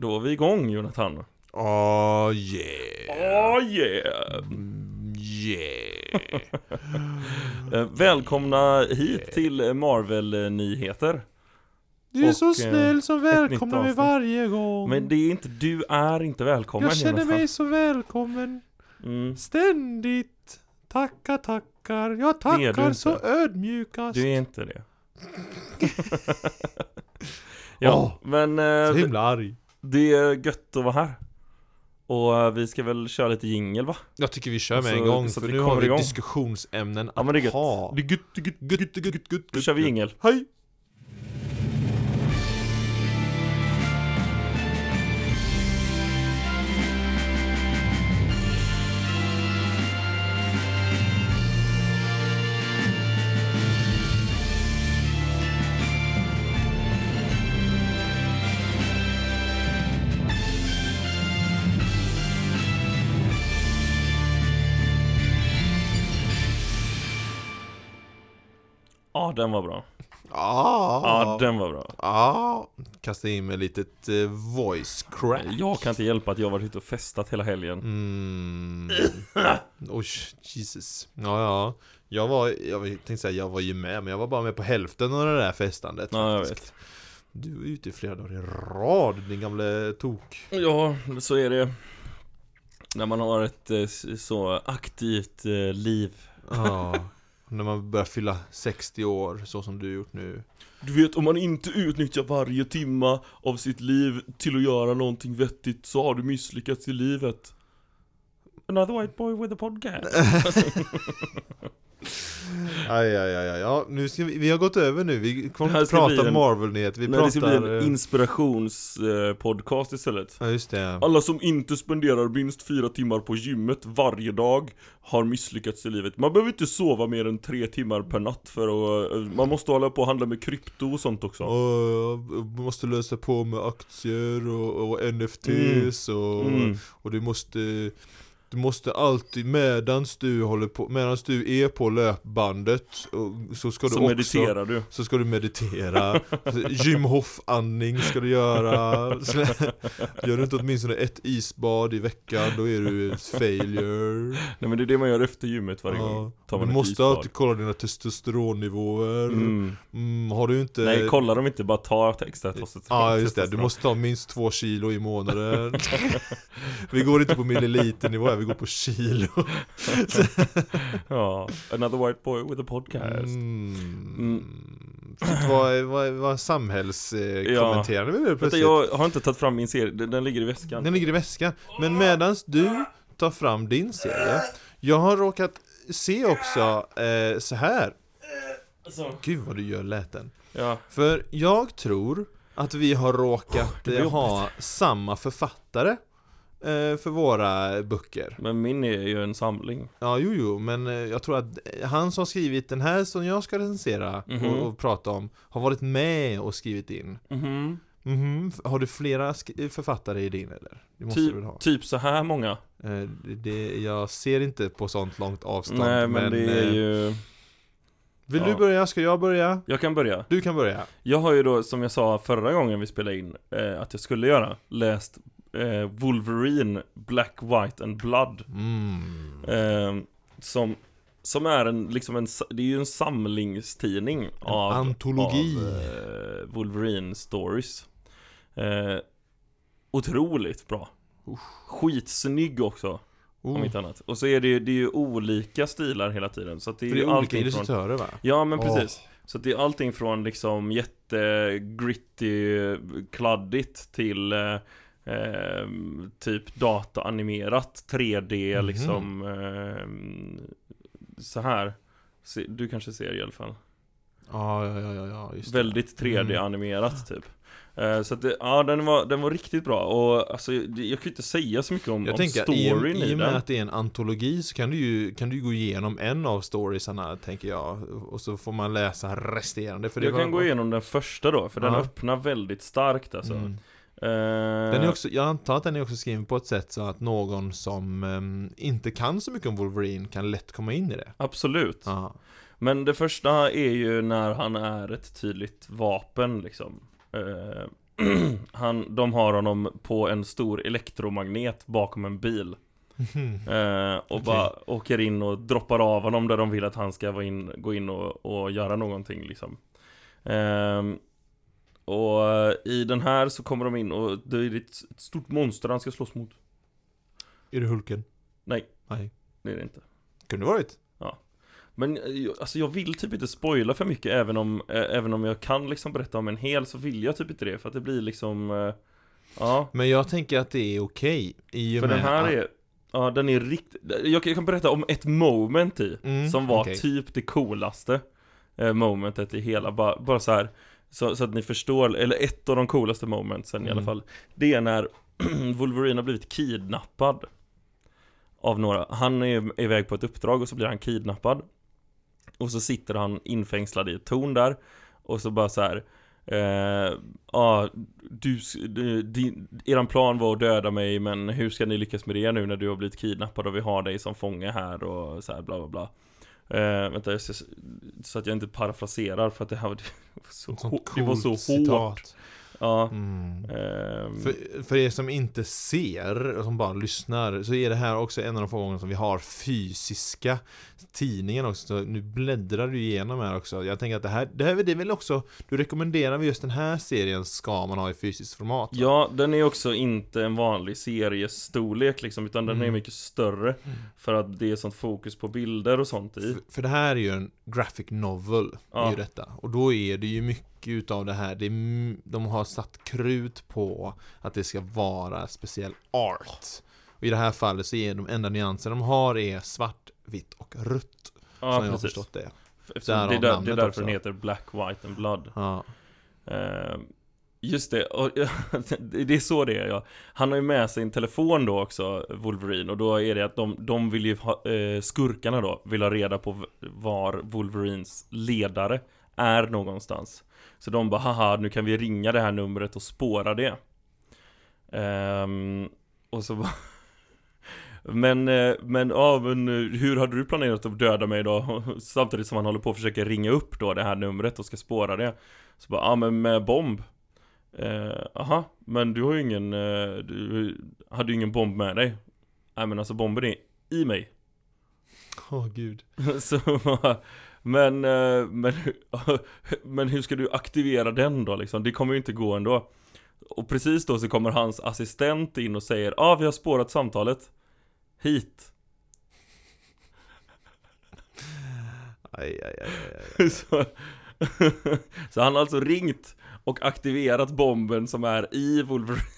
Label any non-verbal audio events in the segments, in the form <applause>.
Då är vi igång Jonathan. Oh yeah. Oh yeah! Mm, Yeah. <laughs> Eh, Välkomna hit till Marvel-nyheter. Du är Och, så eh, snäll som välkomnar mig varje gång. Men det är inte, du är inte välkommen jag känner Jonathan. mig så välkommen. Mm. Ständigt. Tackar, tackar. Jag tackar så ödmjukast. Du är inte det. <laughs> <laughs> ja, Åh, men Så eh, himla arg. Det är gött att vara här. Och eh, vi ska väl köra lite jingel va? Jag tycker vi kör med Så- en gång, så att för nu har vi igång. diskussionsämnen Ja men det är gött. ha. Det är gött, är gött, Gutt, gutt, gutt, gutt, Då kör vi jingel. Hej! Den var bra. Ah. Ja, den var bra. Ja, kasta in med ett litet eh, voice crack. Jag kan inte hjälpa att jag varit ute och festat hela helgen. Mm. Oj, Jesus. Ja, ja. Jag var, jag tänkte säga, jag var ju med, men jag var bara med på hälften av det där festandet. Ja, jag faktiskt. Du var ute i flera dagar i rad, din gamle tok. Ja, så är det. När man har ett eh, så aktivt eh, liv. Ja. När man börjar fylla 60 år, så som du gjort nu. Du vet, om man inte utnyttjar varje timma av sitt liv till att göra någonting vettigt så har du misslyckats i livet. Another white boy with a podcast. <laughs> <laughs> Aj, aj, aj, aj. Ja, nu ska vi, vi har gått över nu, vi kommer inte prata Marvel-nyheter, vi Nej, det ska bli pratar... en inspirationspodcast istället. Ja, just det. Alla som inte spenderar minst fyra timmar på gymmet varje dag har misslyckats i livet. Man behöver inte sova mer än tre timmar per natt för att... eh, Man måste hålla på och handla med krypto och sånt också. Och måste lösa på med aktier och, och NFTs och, Mm. och du måste du måste alltid medans du håller på, medans du är på löpbandet och så ska du Så också mediterar du. Så ska du meditera, Jim Hof-andning ska du göra Gör du inte åtminstone ett isbad i veckan då är du ett failure Nej men det är det man gör efter gymmet varje Ja. gång. Tar Du man ett måste isbad. alltid kolla dina testosteronnivåer Mm. mm, Har du inte Nej, kolla dem inte, bara ta extra testosteron. Ja just det, du måste ta minst två kilo i månaden Vi går inte på milliliternivå här, vi går på kilo. <laughs> Ja, another white boy with a podcast. mm. Fast Vad, vad, vad samhällskommenterande vi nu Vänta, plötsligt jag har inte tagit fram min serie, den, ligger i väskan. Den ligger i väskan. Men medans du tar fram din serie Jag har råkat se också eh, så här. Alltså, Gud vad du gör läten ja. För jag tror att vi har råkat eh, ha samma författare för våra böcker Men min är ju en samling. Ja, jo, jo, men eh, jag tror att eh, han som skrivit den här som jag ska recensera Mhm. och, och prata om Har varit med och skrivit in Mhm. Mhm, f- Har du flera författare i din eller? Det måste du väl ha? Typ, typ så här många. Eh, det- jag ser inte på sånt långt avstånd Nej men, det är eh, ju... Vill ja. du börja? Ska jag börja? Jag kan börja. Du kan börja Jag har ju då, som jag sa förra gången vi spelade in, eh, att jag skulle göra, läst eh, Wolverine, Black, White and Blood. mm. Eh, som, som är en, liksom en, det är ju en samlingstidning av, antologi. av eh, Wolverine stories. Eh, otroligt bra. Skitsnygg också, om oh. inte annat. Och så är det, ju- det är ju olika stilar hela tiden. Så att det är, För det ju är olika illustratörer va? Ja men precis. Så att det är allting från liksom jättegritty, kladdigt till eh, typ dataanimerat 3D Mhm. liksom eh, så här. Du kanske ser i alla fall. Ja, ja, ja, ja, just det. Väldigt 3D-animerat typ. Eh, Så att det, ja den var, den var riktigt bra och alltså det- jag kan inte säga så mycket om, Jag om tänker, storyn i, i, i och med den. att det är en antologi så kan du ju, kan du gå igenom en av storiesarna, tänker jag Och så får man läsa resterande, för det jag var, kan gå igenom den första då, för den Ja. öppnar väldigt starkt alltså. Mm. Eh, Den är också, jag antar att den är också skriven på ett sätt så att någon som ehm, inte kan så mycket om Wolverine kan lätt komma in i det Absolut. Ja, Men det första är ju när han är ett tydligt vapen liksom. Eh, <clears throat> han, de har honom på en stor elektromagnet bakom en bil <laughs> eh, Och Okej. bara åker in och droppar av honom där de vill att han ska vara in, gå in och, och göra någonting liksom Ehm, Och eh, i den här så kommer de in och det är ett stort monster han ska slåss mot Är det Hulken? Nej. Nej. Det är det inte Kunde varit. Men eh, alltså jag vill typ inte spoila för mycket även om, eh, även om jag kan liksom berätta om en hel så vill jag typ inte det för att det blir liksom Ja, Men jag tänker att det är okej. I och för med den här att- är Ja den är riktigt, jag, jag kan berätta om ett moment i Mm, Som var okej. typ det coolaste Momentet i hela, bara, bara så här så, så att ni förstår, eller ett av de coolaste momentsen i alla Mm. fall Det är när <clears throat> Wolverine har blivit kidnappad Av några, han är iväg på ett uppdrag och så blir han kidnappad Och så sitter han infängslad i ett torn där Och så bara så här. Eh, ja, du, du, din, eran plan var att döda mig men hur ska ni lyckas med det nu när du har blivit kidnappad och vi har dig som fånge här och så här bla bla bla eh, Vänta, jag ska, så att jag inte parafraserar för att det här var, <laughs> det var så, Ett sånt hå- det var så hårt citat. Ja, Mm. ehm, För, för er som inte ser och som bara lyssnar så är det här också en av de få gånger som vi har fysiska tidningen också. Så nu bläddrar du igenom här också. Jag tänker att det här, det här det är väl också, du rekommenderar just den här serien ska man ha i fysiskt format? va? Ja, den är också inte en vanlig seriestorlek liksom, utan den är Mm. mycket större För att det är sånt fokus på bilder och sånt i För, för det här är ju en graphic novel, är Ja. ju detta. Och då är det ju mycket utav det här, det är, de har satt krut på att det ska vara speciell art. Och i det här fallet så är de enda nyanser de har är svart, vitt och rött. Ja, som jag har precis förstått det. Eftersom det, är där, det är därför också. den heter Black, White and Blood Ja. Ehm, Just det, och, <laughs> det är så det är ja. Han har ju med sig en telefon då också, Wolverine Och då är det att de, de vill ju ha, eh, skurkarna då, vill ha reda på var Wolverines ledare är någonstans Så de bara, haha, nu kan vi ringa det här numret och spåra det. Ehm, Och så bara <laughs> Men, eh, men ja, men eh, hur hade du planerat att döda mig då? <laughs> Samtidigt som han håller på att försöka ringa upp då det här numret och ska spåra det. Så bara, ja men med bomb. Eh, Aha, men du har ju ingen, eh, du hade ju ingen bomb med dig. Nej men alltså bomben är i mig. Åh gud. <laughs> Så Men, eh, men, <laughs> men hur ska du aktivera den då liksom? Det kommer ju inte gå ändå Och precis då så kommer hans assistent in och säger Ja ah, vi har spårat samtalet Hit Aj, aj, aj, aj, aj. <laughs> så, <laughs> så han har alltså ringt och aktiverat bomben som är i Wolverine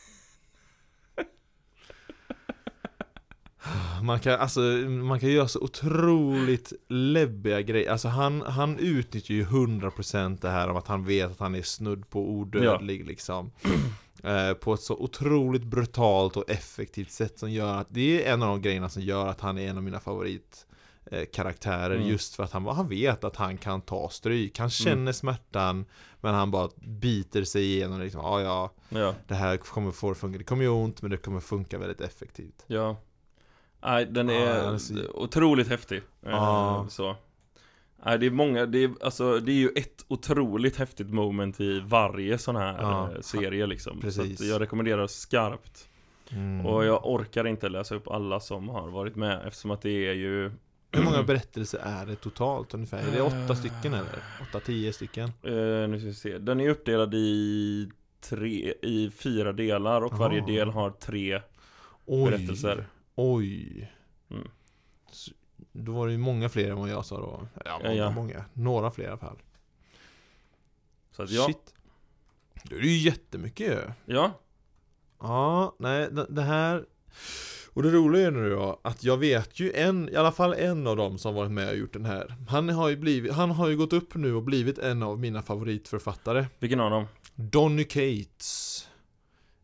Man kan, alltså, man kan göra så otroligt läbbiga grejer. Alltså han, han utnyttjar ju 100% det här om att han vet att han är snudd på odödlig liksom. Eh, på ett så otroligt brutalt och effektivt sätt som gör att det är en av de grejerna som gör att han är en av mina favorit eh, karaktärer Mm. just för att han, han vet att han kan ta stryk. Han känner smärtan men han bara biter sig igenom liksom, ja ja, Ja, det här kommer få funka. Det kommer göra ont men det kommer funka väldigt effektivt. ja Nej, den är den är så- otroligt häftig Ja. Så Nej, det är många, det är, alltså, det är ju ett otroligt häftigt moment i varje sån här Ja. eh, serie liksom Precis. Så jag rekommenderar skarpt Mm. Och jag orkar inte läsa upp alla som har varit med eftersom att det är ju <clears throat> Hur många berättelser är det totalt ungefär? Är det åtta stycken eller? Åtta, tio stycken? Eh, nu ska vi se. Den är uppdelad i tre, i fyra delar och varje Ah. del har tre Oj, berättelser. Oj. Mm. Så, Då var det ju många fler än vad jag sa då. Ja, många, Ja, ja. många Några fler i alla fall. Så att ja, Shit. Det är ju jättemycket ju. Ja, Ja, nej det, det här. Och det roliga är nu då att jag vet ju en, i alla fall en av dem som varit med och gjort den här. Han har ju blivit, han har ju gått upp nu och blivit en av mina favoritförfattare. Vilken av dem? Donny Cates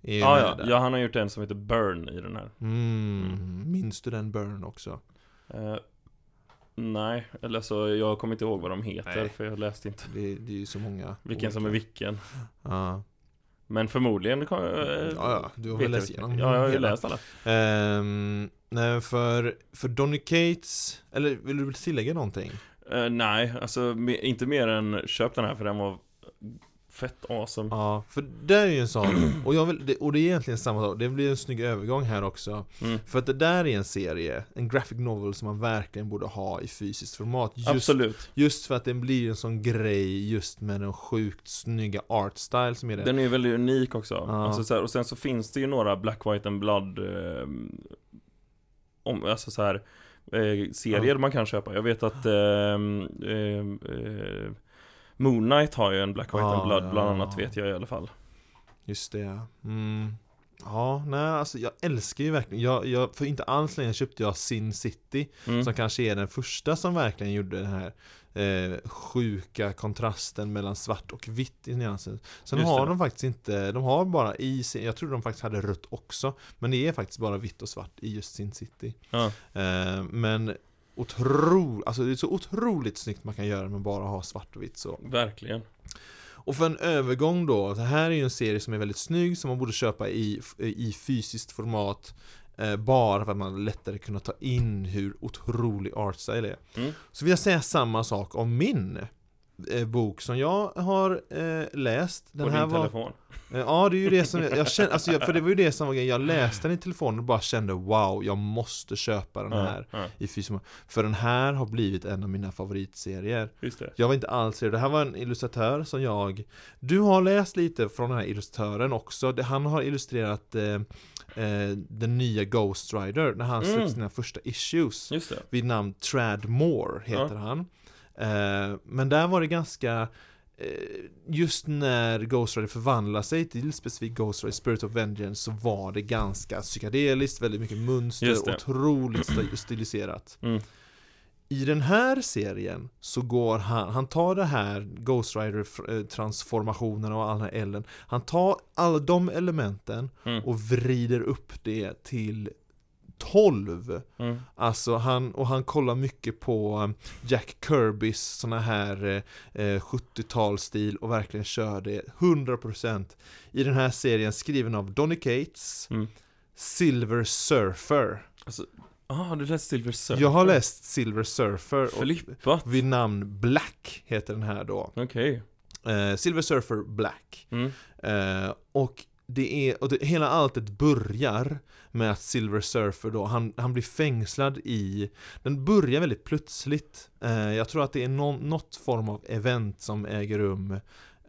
är Ja, ja, ja, han har gjort en som heter Burn i den här. Mm, minns du den Burn också? Eh, nej, eller så jag kommer inte ihåg vad de heter Nej. för jag läste inte Det, det är ju så många vilken som är olika. vilken. Ja, Men förmodligen kan jag, eh, ja, ja du har väl läst igenom Ja, jag har ju läst alla. Ehm, nej, för, för Donny Cates, eller vill du tillägga någonting? Eh, nej, alltså me- inte mer än köp den här för den var Fett awesome. Ja, för det är ju en sån, och, jag vill, det- och det är egentligen samma sak, det blir en snygg övergång här också Mm. För att det där är en serie, en graphic novel som man verkligen borde ha i fysiskt format Just, Absolut. just för att den blir en sån grej just med den sjukt snygga art style som är det Den är ju väldigt unik också. Ja. Alltså, så här, och sen så finns det ju några Black, White and Blood eh, om, alltså så här, eh, serier Ja. man kan köpa. Jag vet att ehm, ehm, eh, Moon Knight har ju en Black, White Ja, and Blood bland ja. annat vet jag i alla fall. Just det ja. Mm. Ja, nej alltså jag älskar ju verkligen, jag, jag, för inte alls länge köpte jag Sin City Mm. Som kanske är den första som verkligen gjorde den här eh, sjuka kontrasten mellan svart och vitt i nyansen Sen Just har det. de faktiskt inte, de har bara i sin, jag tror de faktiskt hade rött också Men det är faktiskt bara vitt och svart i just Sin City Ja. eh, Men otro, alltså det är så otroligt snyggt man kan göra med bara ha svart och vitt så Verkligen. och för en övergång då, det här är ju en serie som är väldigt snygg som man borde köpa i, i fysiskt format eh, Bara för att man lättare kunna ta in hur otrolig artstyle är Mm. Så vill jag säga samma sak om min bok som jag har eh, läst På Den din här var, telefon. eh, Ja det är ju det som jag, jag kände, alltså jag, för det var ju det som var grejen, jag läste den i telefonen och bara kände wow, jag måste köpa den här Ja, ja, i format För den här har blivit en av mina favoritserier just det. jag var inte alls det. Det här var en illustratör som jag Du har läst lite från den här illustratören också. Han har illustrerat eh, eh, den nya Ghost Rider när han släppte Mm. sina första issues. Vid namn Tradmore heter han. Eh, men där var det ganska eh, Just när Ghost Rider förvandlar sig till specifikt Ghost Rider Spirit of Vengeance så var det ganska psykedeliskt, väldigt mycket mönster, otroligt sti- stiliserat. Mm. I den här serien så går han, han tar det här Ghost Rider transformationen och all den här elden Han tar alla de elementen Mm. och vrider upp det till 12 Mm. Alltså han, och han kollar mycket på um, Jack Kirbys såna här eh, eh, 70-talsstil och verkligen kör det 100% I den här serien skriven av Donny Cates Mm. Silver Surfer Ah, har du läst Silver Surfer? Jag har läst Silver Surfer och Flippat. vid namn Black heter den här då Okej. eh, Silver Surfer Black Mm. eh, Och det är, och det, hela alltet börjar med att Silver Surfer då, han, han blir fängslad i Den börjar väldigt plötsligt eh, Jag tror att det är någon, något form av event som äger rum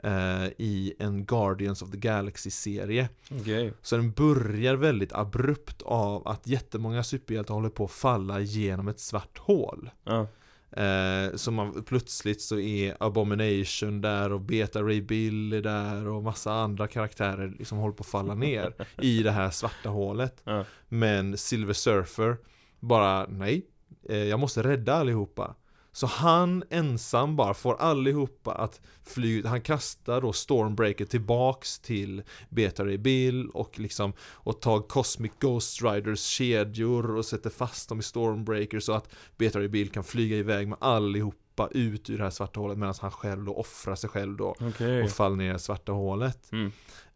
eh, i en Guardians of the Galaxy-serie Okej. Så den börjar väldigt abrupt av att jättemånga superhjältar håller på att falla genom ett svart hål Ja. Eh, så man, plötsligt så är Abomination där och Beta Ray Bill är där och massa andra karaktärer liksom håller på att falla ner i det här svarta hålet. <laughs> Ja. Men Silver Surfer bara, nej, eh, jag måste rädda allihopa. Så han ensam bara får allihopa att fly, han kastar då Stormbreaker tillbaks till Beta Ray Bill och liksom och tar Cosmic Ghost Riders kedjor och sätter fast dem i Stormbreaker så att Beta Ray Bill kan flyga iväg med allihopa ut ur det här svarta hålet medan han själv då offrar sig själv då Okej. och faller ner i det svarta hålet. Mm.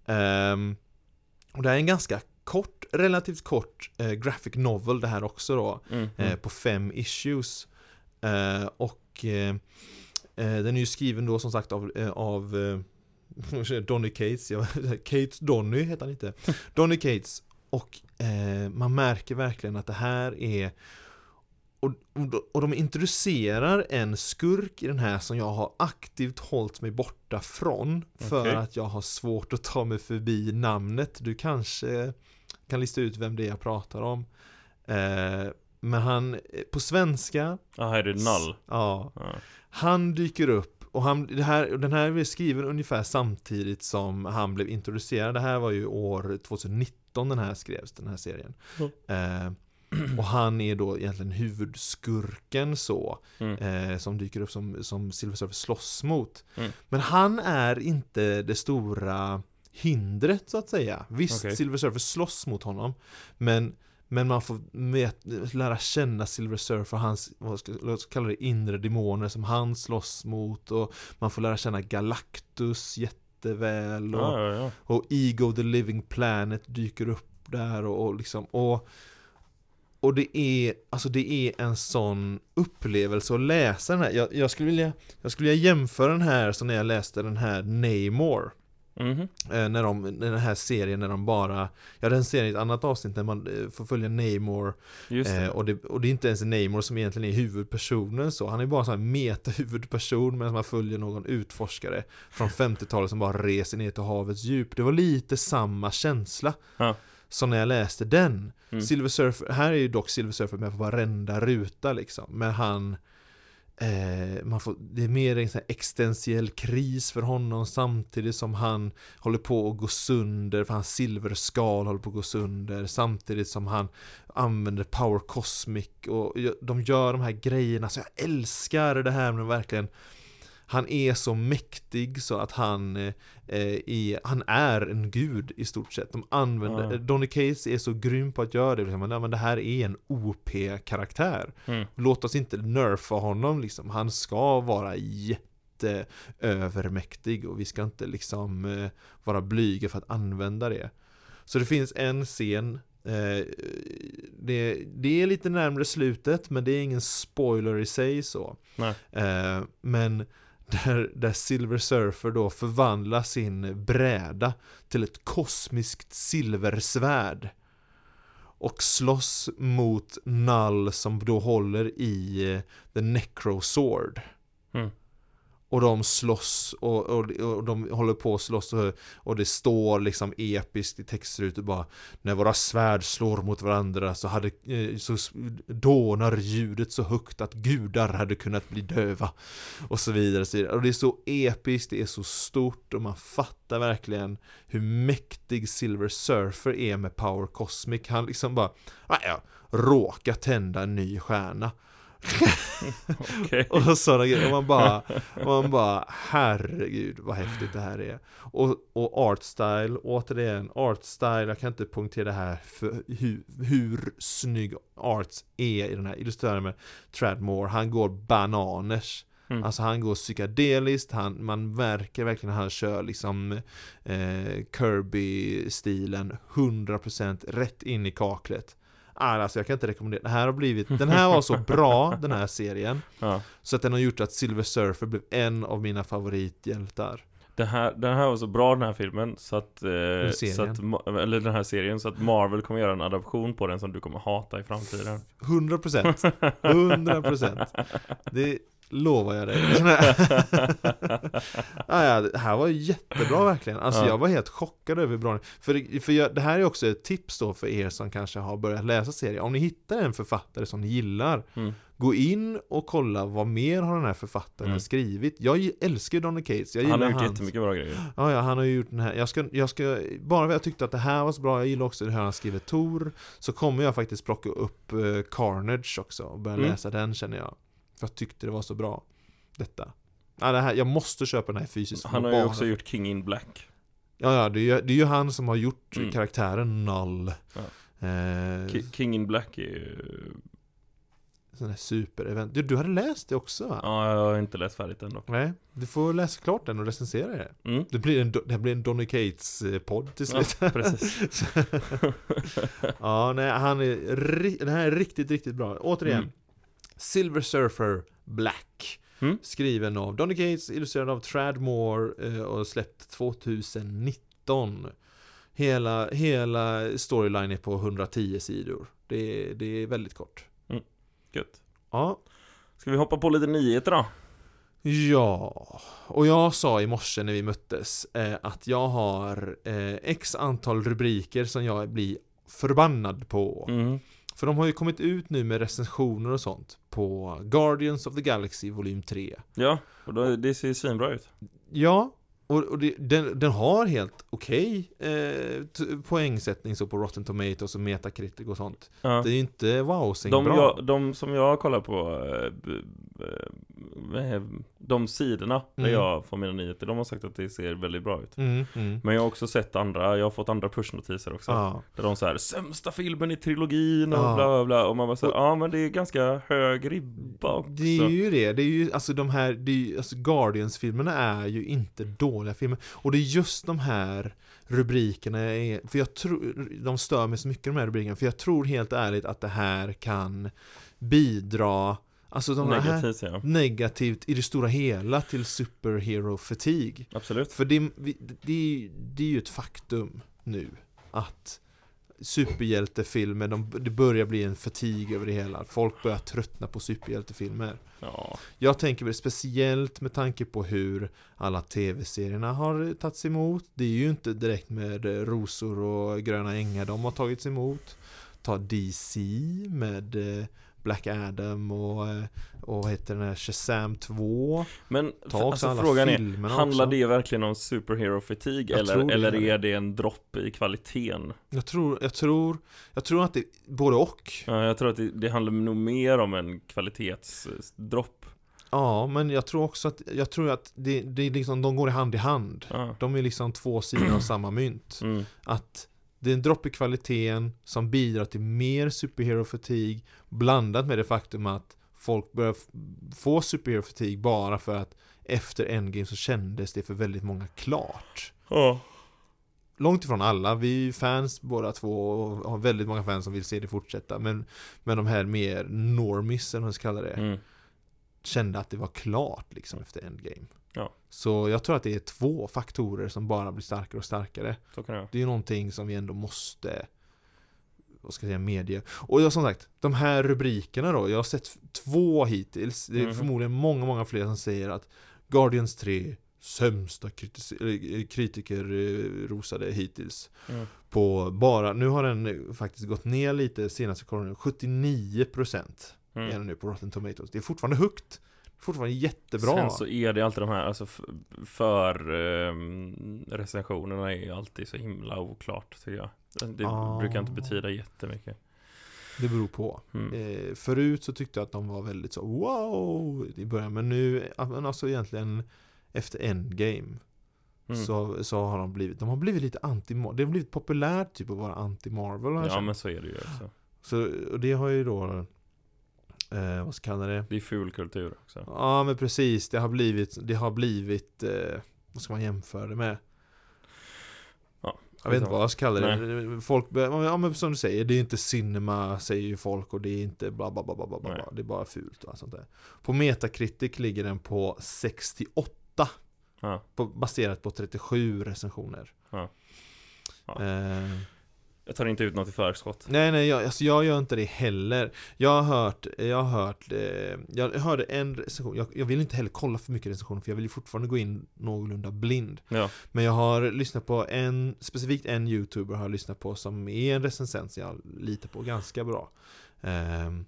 Ehm, och det här är en ganska kort, relativt kort eh, graphic novel det här också då Mm. eh, Mm. på fem issues. Eh, och eh, eh, den är ju skriven då som sagt av, av <laughs> Donny Cates, ja, Cates Donny heter han inte. <laughs> Donny Cates. Och eh, man märker verkligen att det här är och, och, de- introducerar en skurk i den här som jag har aktivt hållit mig borta från För Okej. att jag har svårt att ta mig förbi namnet Du kanske kan lista ut vem det är jag pratar om eh, Men han, på svenska Ah, här är det Null. Ja, Ja. han dyker upp och han, det här, den här är skriven ungefär samtidigt som han blev introducerad Det här var ju år 2019 den här skrevs, den här serien eh, Och han är då egentligen huvudskurken så Mm. eh, Som dyker upp som, som Silver Surfer slåss mot Mm. Men han är inte det stora hindret så att säga Visst, Okej. Silver Surfer slåss mot honom Men men man får lära känna Silver Surfer, hans, vad ska, låt kalla det inre demoner som han slåss mot och man får lära känna Galactus jätteväl och, Ja, ja, ja. och Ego the Living Planet dyker upp där och, och liksom och och det är, alltså det är en sån upplevelse att läsa den här. Jag, jag, skulle vilja, jag skulle vilja jämföra den här som när jag läste den här Namor. Eh, när de, när den här serien när de bara, ja den serien i ett annat avsnitt när man eh, får följa Namor det. eh, och, det, och det är inte ens Namor som egentligen är huvudpersonen så, han är bara en sån här meta-huvudperson medan man följer någon utforskare från <laughs> 50-talet som bara reser ner till havets djup. Det var lite samma känsla Ja. som när jag läste den. Mm. Silver Surfer, här är ju dock Silver Surfer med på varenda ruta liksom, men han Eh, man får, det är mer en sån här existentiell kris för honom samtidigt som han håller på att gå sönder, för hans silverskal håller på att gå sönder samtidigt som han använder Power Cosmic och de gör de här grejerna. Så jag älskar det här med verkligen han är så mäktig så att han, eh, är, han är en gud i stort sett. De använder, Ja. Donny Cates är så grym på att göra det. Liksom. Men det här är en OP-karaktär. Mm. Låt oss inte nerfa honom liksom. Han ska vara jätteövermäktig och vi ska inte liksom eh, vara blyga för att använda det. Så det finns en scen eh, det, det är lite närmare slutet men det är ingen spoiler i sig så. Eh, men där, där Silver Surfer då förvandlar sin bräda till ett kosmiskt silversvärd och slåss mot Null som då håller i eh, The Necro Sword. Mm. Och de slåss och, och, och de håller på att slåss och, och det står liksom episkt i textrutor bara När våra svärd slår mot varandra så hade eh, så dånar ljudet så högt att gudar hade kunnat bli döva. Och så vidare, så vidare. Och det är så episkt, det är så stort och man fattar verkligen hur mäktig Silver Surfer är med Power Cosmic. Han liksom bara, ah, ja, råkar tända en ny stjärna. <laughs> Och sådana grejer, och man bara, och man bara herregud vad häftigt det här är. Och, och art style, återigen, art style, jag kan inte punktera det här för hur, hur snygg arts är i den här illustrerade med Tradmore, han går bananers. Mm. Alltså han går psykedeliskt, han, man märker verkligen att han kör liksom eh, Kirby-stilen 100% rätt in i kaklet Ah, Alltså jag kan inte rekommendera, det här har blivit, den här var så bra <laughs> den här serien Ja. Så att den har gjort att Silver Surfer blev en av mina favorithjältar. Den här, den här var så bra den här filmen så att, eh, så att Eller den här serien så att Marvel kommer göra en adaption på den som du kommer hata i framtiden. 100% 100% Det lovar jag dig <laughs> <laughs> ah, ja, Det här var jättebra verkligen Alltså Ja. jag var helt chockad över hur bra För, för jag, det här är också ett tips då för er som kanske har börjat läsa serier Om ni hittar en författare som ni gillar mm. Gå in och kolla vad mer har den här författaren Mm. skrivit Jag älskar ju Donny Cates, jag Han har gjort hans jättemycket bra grejer Ja, ja, han har ju gjort den här. Jag ska, jag ska, bara för att jag tyckte att det här var så bra, jag gillar också hur han skriver Tor, så kommer jag faktiskt plocka upp eh, Carnage också och börja Mm. läsa den känner jag. För jag tyckte det var så bra, detta. Ja, det här, jag måste köpa den här fysiskt. Han har ju också gjort King in Black Ja, ja, det är, ju, det är ju han som har gjort Mm. karaktären Null. Ja. Eh, Ki- King in Black är ju... sån här superevent. Du, du hade läst det också va? Ja, jag har inte läst färdigt den dock Nej, du får läsa klart den och recensera det. mm. Det blir en, det här blir en Donny Cates-podd till Ja, slut. precis <laughs> Ja, nej, han är, den här är riktigt, riktigt bra. Återigen, Mm. Silver Surfer Black. Mm. Skriven av Donny Cates, illustrerad av Tradmore eh, och släppt 2019. Hela, hela storyline är på 110 sidor. Det, är- det är väldigt kort. Gött Ja. Ska vi hoppa på lite nyheter då? Ja, och jag sa i morse när vi möttes eh, att jag har eh, x antal rubriker som jag blir förbannad på. Mm. För de har ju kommit ut nu med recensioner och sånt på Guardians of the Galaxy volym 3. Ja, och då, det ser svinbra ut Ja, och, och det, den, den har helt okej eh, t- poängsättning så på Rotten Tomatoes och Metacritic och sånt. ja. Det är ju inte wowsing de, bra. jag, de som jag kollar på eh, De sidorna där Mm. jag får mina nyheter De har sagt att det ser väldigt bra ut Mm, mm. Men jag har också sett andra, jag har fått andra pushnotiser också Ja. Där de säger sämsta filmen i trilogin och Ja. bla bla bla Och man bara Och- ja men det är ganska hög ribba också Det är ju det, det är ju alltså de här, det är ju, alltså Guardians-filmerna är ju inte dåliga dåliga filmer. Och det är just de här rubrikerna, är, för jag tror, de stör mig så mycket de här rubrikerna, för jag tror helt ärligt att det här kan bidra Alltså de Negativt, här ja. negativt i det stora hela till superhero fatigue. Absolut. För det, det, det, det är ju ett faktum nu att superhjältefilmer, de, det börjar bli en fatig över det hela. Folk börjar tröttna på superhjältefilmer. Ja. Jag tänker väl speciellt med tanke på hur alla tv-serierna har tagits emot. Det är ju inte direkt med rosor och gröna ängar de har tagits emot. Ta DC med eh, Black Adam och, eh, och vad heter den här Shazam 2 Men alltså, frågan är, handlar också. det verkligen om superhero fatigue Jag eller, eller är det en dropp i kvaliteten? Jag tror, jag tror, jag tror att det är både och Ja, jag tror att det, det handlar nog mer om en kvalitetsdropp. Ja, men jag tror också att, jag tror att det, det är liksom, de går i hand i hand Ja. De är liksom två sidor av samma mynt Mm. Att det är en dropp i kvaliteten som bidrar till mer superhero fatigue Blandat med det faktum att folk börjar få superhero fatigue bara för att efter Endgame så kändes det för väldigt många klart Ja. Långt ifrån alla, vi är ju fans båda två och har väldigt många fans som vill se det fortsätta Men, men de här mer normies, eller vad man ska kalla det Mm. kände att det var klart liksom efter Endgame. Ja. Så jag tror att det är två faktorer som bara blir starkare och starkare. Så kan det är ju någonting som vi ändå måste vad ska jag säga, medie. Och jag, som sagt, de här rubrikerna då, jag har sett två hittills. Det är Mhm. förmodligen många, många fler som säger att Guardians 3 sämsta eller, kritiker eh, rosade hittills. Mm. På bara, nu har den eh, faktiskt gått ner lite senaste kollonen, 79% är Mm. den nu på Rotten Tomatoes. Det är fortfarande högt. Fortfarande jättebra. Sen så är det alltid de här, alltså för um, recensionerna är alltid så himla oklart tycker jag. Det Ah. brukar inte betyda jättemycket. Det beror på. Mm. Eh, förut så tyckte jag att de var väldigt så wow i början. Men nu, men alltså egentligen efter Endgame Mm. så, så har de blivit, de har blivit lite anti Det har blivit populärt typ att vara anti-Marvel Ja men så är det ju också. Så, och det har ju då, eh, vad ska jag kalla det? Det är fulkultur också. Ja men precis, det har blivit, det har blivit, eh, vad ska man jämföra det med? Ja, Jag vet inte vad jag ska kalla det. Nej. Folk, ja men som du säger, det är inte cinema säger ju folk och det är inte bla bla bla bla bla, bla. Nej. Det är bara fult och allt sånt där. På Metacritic ligger den på 68 Ja. på, Baserat på 37 recensioner Ja. Ja. Eh, Jag tar inte ut något i förskott. Nej nej, jag, alltså jag gör inte det heller Jag har hört, jag har hört, eh, jag hörde en recension jag, jag vill inte heller kolla för mycket recensioner för jag vill ju fortfarande gå in någorlunda blind Ja. Men jag har lyssnat på en, specifikt en youtuber har jag lyssnat på som är en recensent som jag litar på ganska bra Ehm,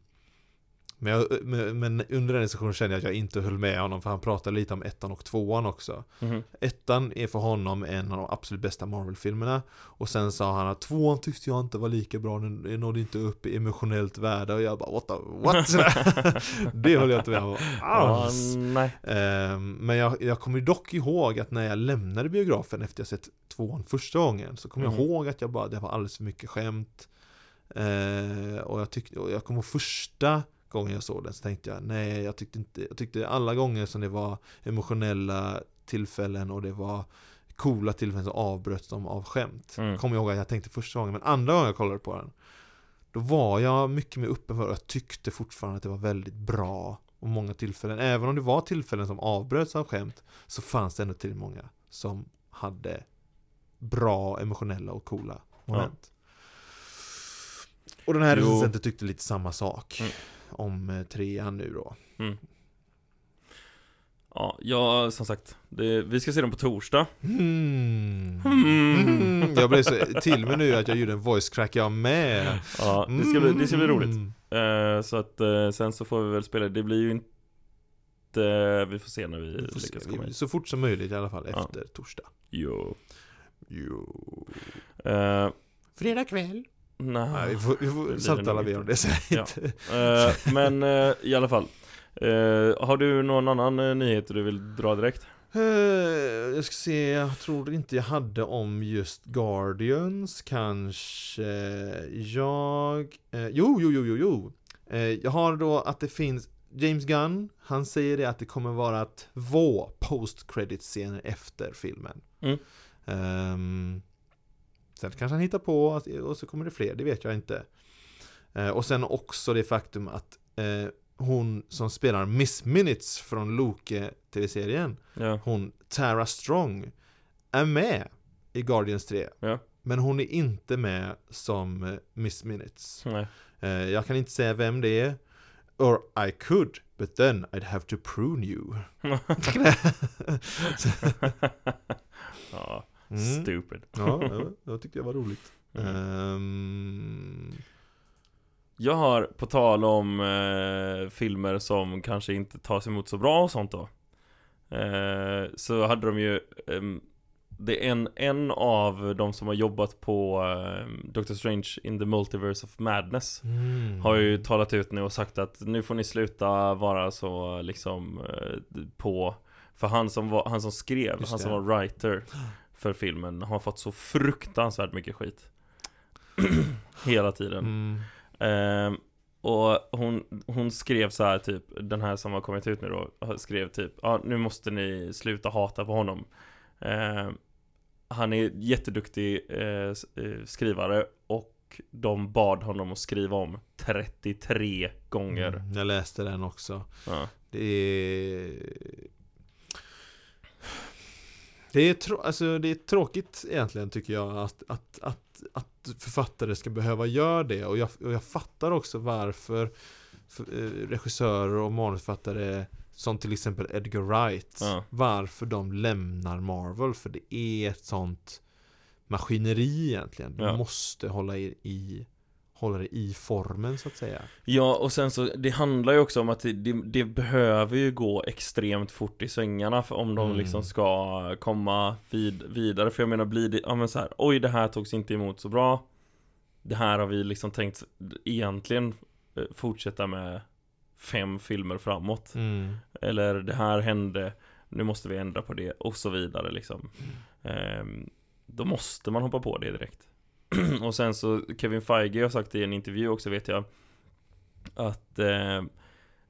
men, jag, men, under den recensionen kände jag att jag inte höll med honom för han pratade lite om ettan och tvåan också Mhm. Ettan är för honom en av de absolut bästa Marvel-filmerna Och sen sa han att tvåan tyckte jag inte var lika bra, den nådde inte upp i emotionellt värde Och jag bara what the, what? <laughs> <laughs> det höll jag inte med om Ja, alls nej. Ehm, Men jag, jag kommer dock ihåg att när jag lämnade biografen efter jag sett tvåan första gången Så kommer jag Mm. ihåg att jag bara, det var alldeles för mycket skämt Ehm, Och jag tyckte, och jag kommer första gången jag såg den så tänkte jag nej jag tyckte inte, jag tyckte alla gånger som det var emotionella tillfällen och det var coola tillfällen så avbröts de av skämt. Mm. Kommer jag ihåg att jag tänkte första gången, men andra gången jag kollade på den Då var jag mycket mer öppen för och jag tyckte fortfarande att det var väldigt bra och många tillfällen, även om det var tillfällen som avbröts av skämt Så fanns det ändå till många som hade bra emotionella och coola moment Och den här recensenten tyckte lite samma sak Mm. Om eh, trean nu då Ja, ja, som sagt. Det, vi ska se dem på torsdag. Hmm. Mm. Mm. Jag blev så till mig nu att jag gjorde en voice crack jag med Ja, det ska bli, det ska bli roligt. Mm. Eh, så att eh, sen så får vi väl spela. Det blir ju inte... Vi får se när vi Vi får se. lyckas komma hit. Så fort som möjligt i alla fall Ja. efter torsdag Jo. Jo Eh, Fredag kväll nej. Nej, vi får, vi får samtala mer om det sen Ja. Eh, men eh, i alla fall. Eh, har du någon annan uh, nyhet du vill dra direkt? Jag ska se, jag tror inte jag hade om just Guardians kanske Jag, jo, jo, jo, jo, jo Jag har då att det finns James Gunn, han säger det att det kommer vara två post credit scener efter filmen. Mm. Um, sen kanske han hittar på och så kommer det fler, det vet jag inte. Uh, och sen också det faktum att uh, hon som spelar Miss Minutes från Loke tv-serien, Ja. hon Tara Strong, är med i Guardians 3. Ja. Men hon är inte med som eh, Miss Minutes. Nej. Eh, jag kan inte säga vem det är. Or I could, but then I'd have to prune you. <laughs> <laughs> ja, Mm. stupid. Ja, ja, <laughs> jag tyckte det var roligt. Mm. Ehm, Jag har, på tal om eh, filmer som kanske inte tas emot så bra och sånt då eh, Så hade de ju ehm, Det är en, en av de som har jobbat på eh, Doctor Strange in the Multiverse of Madness mm. Har ju talat ut nu och sagt att nu får ni sluta vara så liksom eh, på För han som, var, han som skrev, Just han som det. var writer för filmen har fått så fruktansvärt mycket skit <clears throat> Hela tiden Mm. Ehm, och hon, hon skrev så här typ, den här som har kommit ut nu då, skrev typ, ja nu måste ni sluta hata på honom. Ehm, han är jätteduktig eh, eh, skrivare och de bad honom att skriva om 33 gånger. Mm, jag läste den också. Ja. Det är... Det är, trå- alltså, det är tråkigt egentligen tycker jag att, att, att, att författare ska behöva göra det och jag, och jag fattar också varför för, eh, regissörer och manusförfattare som till exempel Edgar Wright Ja. varför de lämnar Marvel för det är ett sånt maskineri egentligen. Du Ja. måste hålla i, i hålla det i formen så att säga. Ja, och sen så, det handlar ju också om att det, det, det behöver ju gå extremt fort i svängarna för om de Mm. liksom ska komma vid, vidare. För jag menar, blir det, ja men så här, oj det här togs inte emot så bra. Det här har vi liksom tänkt egentligen eh, fortsätta med fem filmer framåt. Mm. Eller det här hände, nu måste vi ändra på det och så vidare liksom. Ehm, då måste man hoppa på det direkt. <clears throat> och sen så Kevin Feige har sagt i en intervju också vet jag att eh,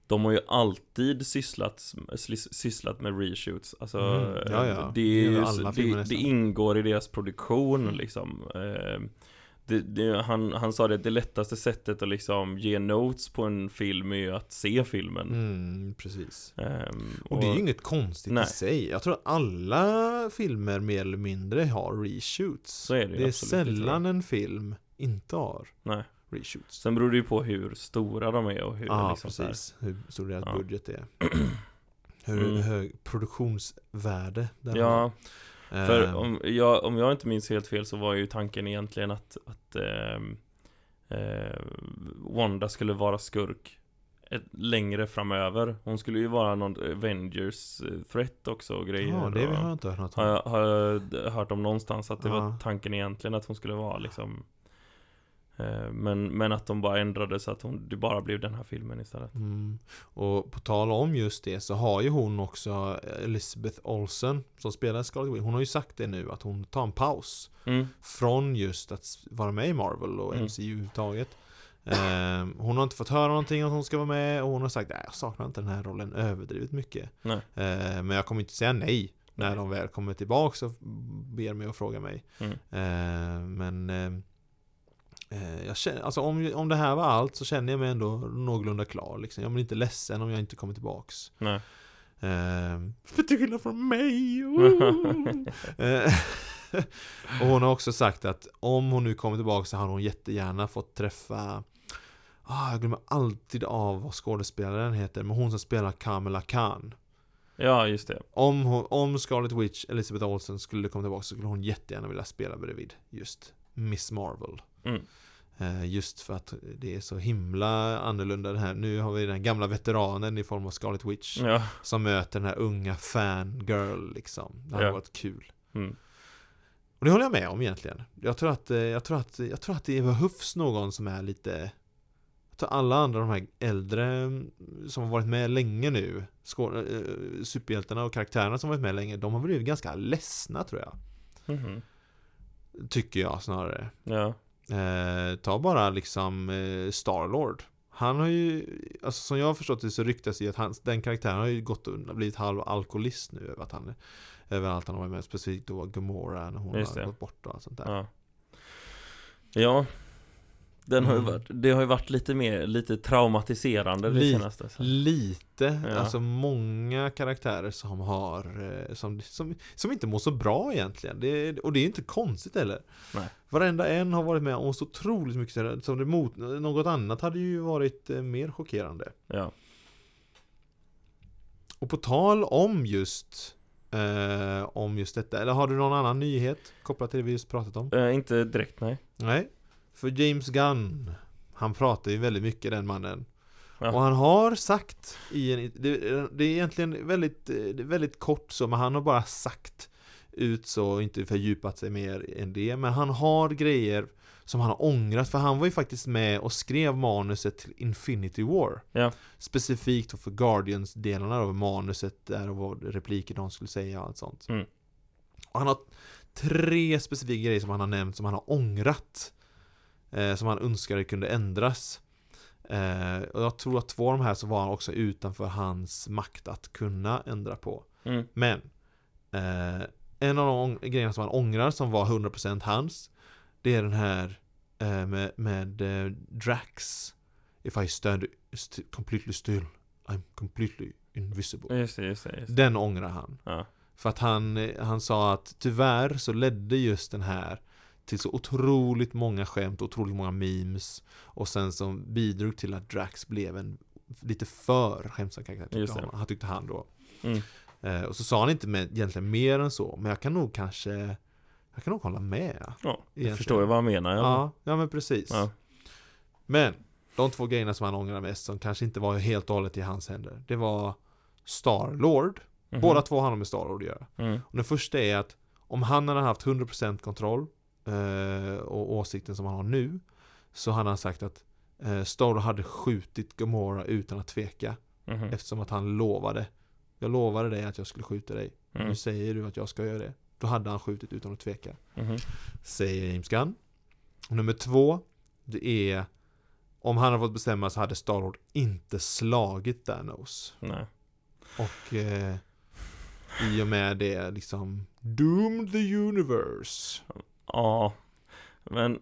de har ju alltid sysslat, sys- sysslat med reshoots. Alltså, Mm, ja, ja. Det, är det, det ingår i deras produktion liksom. Eh, det, det, han, han sa det, det lättaste sättet att liksom ge notes på en film är ju att se filmen. Mm, precis. Ehm, Och det är ju inget konstigt Nej. i sig. Jag tror att alla filmer mer eller mindre har reshoots. Så är det det är sällan en film inte har Nej. reshoots. Sen beror det ju på hur stora de är och hur Ja, liksom precis. Hur stor deras Ja. budget är. Hur Mm. hög produktionsvärde den Ja, har. För Ehm, om jag, om jag inte minns helt fel så var ju tanken egentligen att, att ehm, eh, Wanda skulle vara skurk ett, längre framöver. Hon skulle ju vara någon Avengers eh, threat också och grejer. Ja, det och, har jag inte hört något har om. jag, har jag hört om någonstans att det var Ja. tanken egentligen att hon skulle vara liksom eh, men, men att de bara ändrade så att hon, det bara blev den här filmen istället. Mm. Och på tal om just det så har ju hon också Elizabeth Olsen som spelar Scarlet Witch. Hon har ju sagt det nu att hon tar en paus Mm. från just att vara med i Marvel och Mm. MCU överhuvudtaget. Ehm, hon har inte fått höra någonting att hon ska vara med och hon har sagt att jag saknar inte den här rollen överdrivet mycket. Ehm, men jag kommer inte säga nej när de väl kommer tillbaka och ber mig att fråga mig. Mm. Ehm, men eh, jag känner, alltså om, om det här var allt så känner jag mig ändå någorlunda klar. Liksom. Jag blir inte ledsen om jag inte kommer tillbaks. Nej. För <laughs> till skillnad från mig! <laughs> Eh, <laughs> och hon har också sagt att om hon nu kommer tillbaka så har hon jättegärna fått träffa ah, Jag glömmer alltid av vad skådespelaren heter Men hon som spelar Kamala Khan Ja, just det. Om, hon, om Scarlet Witch, Elizabeth Olsen skulle komma tillbaka så skulle hon jättegärna vilja spela bredvid just Miss Marvel Mm. Eh, Just för att det är så himla annorlunda det här Nu har vi den gamla veteranen i form av Scarlet Witch Ja. Som möter den här unga fangirl liksom Det hade Ja. varit kul Mm. Och det håller jag med om egentligen Jag tror att, eh, jag tror att, jag tror att det behövs någon som är lite Jag tror alla andra de här äldre mm, Som har varit med länge nu eh, Superhjältarna och karaktärerna som varit med länge De har blivit ganska ledsna tror jag Mhm. Tycker jag snarare Ja. Eh, Ta bara liksom eh, Starlord Han har ju, alltså som jag har förstått det så ryktas det att hans, den karaktären har ju gått och blivit halv alkoholist nu över att han Över allt han har varit med, specifikt då Gomorra när hon har gått bort och allt sånt där. Ja, ja den har ju Mm. varit, det har ju varit lite mer, lite traumatiserande det Lite. senaste så. Lite, Ja. alltså många karaktärer som har eh, som, som, som inte mår så bra egentligen det, Och det är inte konstigt heller Nej. Varenda en har varit med om så otroligt mycket som det mot, Något annat hade ju varit eh, mer chockerande Ja, Och på tal om just eh, Om just detta, eller har du någon annan nyhet kopplat till det vi just pratat om? eh, inte direkt nej Nej För James Gunn Han pratar ju väldigt mycket den mannen Ja. Och han har sagt i en, det, det är egentligen väldigt, det är väldigt kort så Men han har bara sagt ut så och inte fördjupat sig mer än det Men han har grejer som han har ångrat För han var ju faktiskt med och skrev manuset till Infinity War Ja. Specifikt för Guardians-delarna av manuset där och vad repliker de skulle säga och allt sånt Mm. Och han har tre specifika grejer som han har nämnt som han har ångrat eh, Som han önskade kunde ändras. Eh, Och jag tror att två av de här så var han också utanför hans makt att kunna ändra på. Mm. Men eh, En av de grejerna som han ångrar som var 100% hans Det är den här eh, med, med eh, Drax. If I stand st- completely still I'm completely invisible. Just det, just det, just det. Den ångrar han. Ja, för att han, eh, han sa att tyvärr så ledde just den här till så otroligt många skämt, otroligt många memes och sen som bidrog till att Drax blev en lite för skämtsam karaktär tyckte han, han tyckte han då. mm. Eh, och så sa han inte med, egentligen mer än så, men jag kan nog kanske Jag kan nog hålla med. ja jag förstår ju vad han menar Ja, ja. ja, men precis. Ja. Men de två grejerna som han ångrar mest som kanske inte var helt och hållet i hans händer, det var Star-Lord. Mhm. Båda två har med Star-Lord att göra. mm. Och den första är att om han hade haft 100% kontroll och åsikten som han har nu så hade han sagt att eh, Star hade skjutit Gamora utan att tveka Mhm. eftersom att han lovade Jag lovade dig att jag skulle skjuta dig Mm. Nu säger du att jag ska göra det Då hade han skjutit utan att tveka Mhm. Säger James Gunn Nummer två Det är Om han hade fått bestämma så hade Starlord inte slagit Thanos Nej. Och eh, I och med det liksom Doomed the universe Ja, men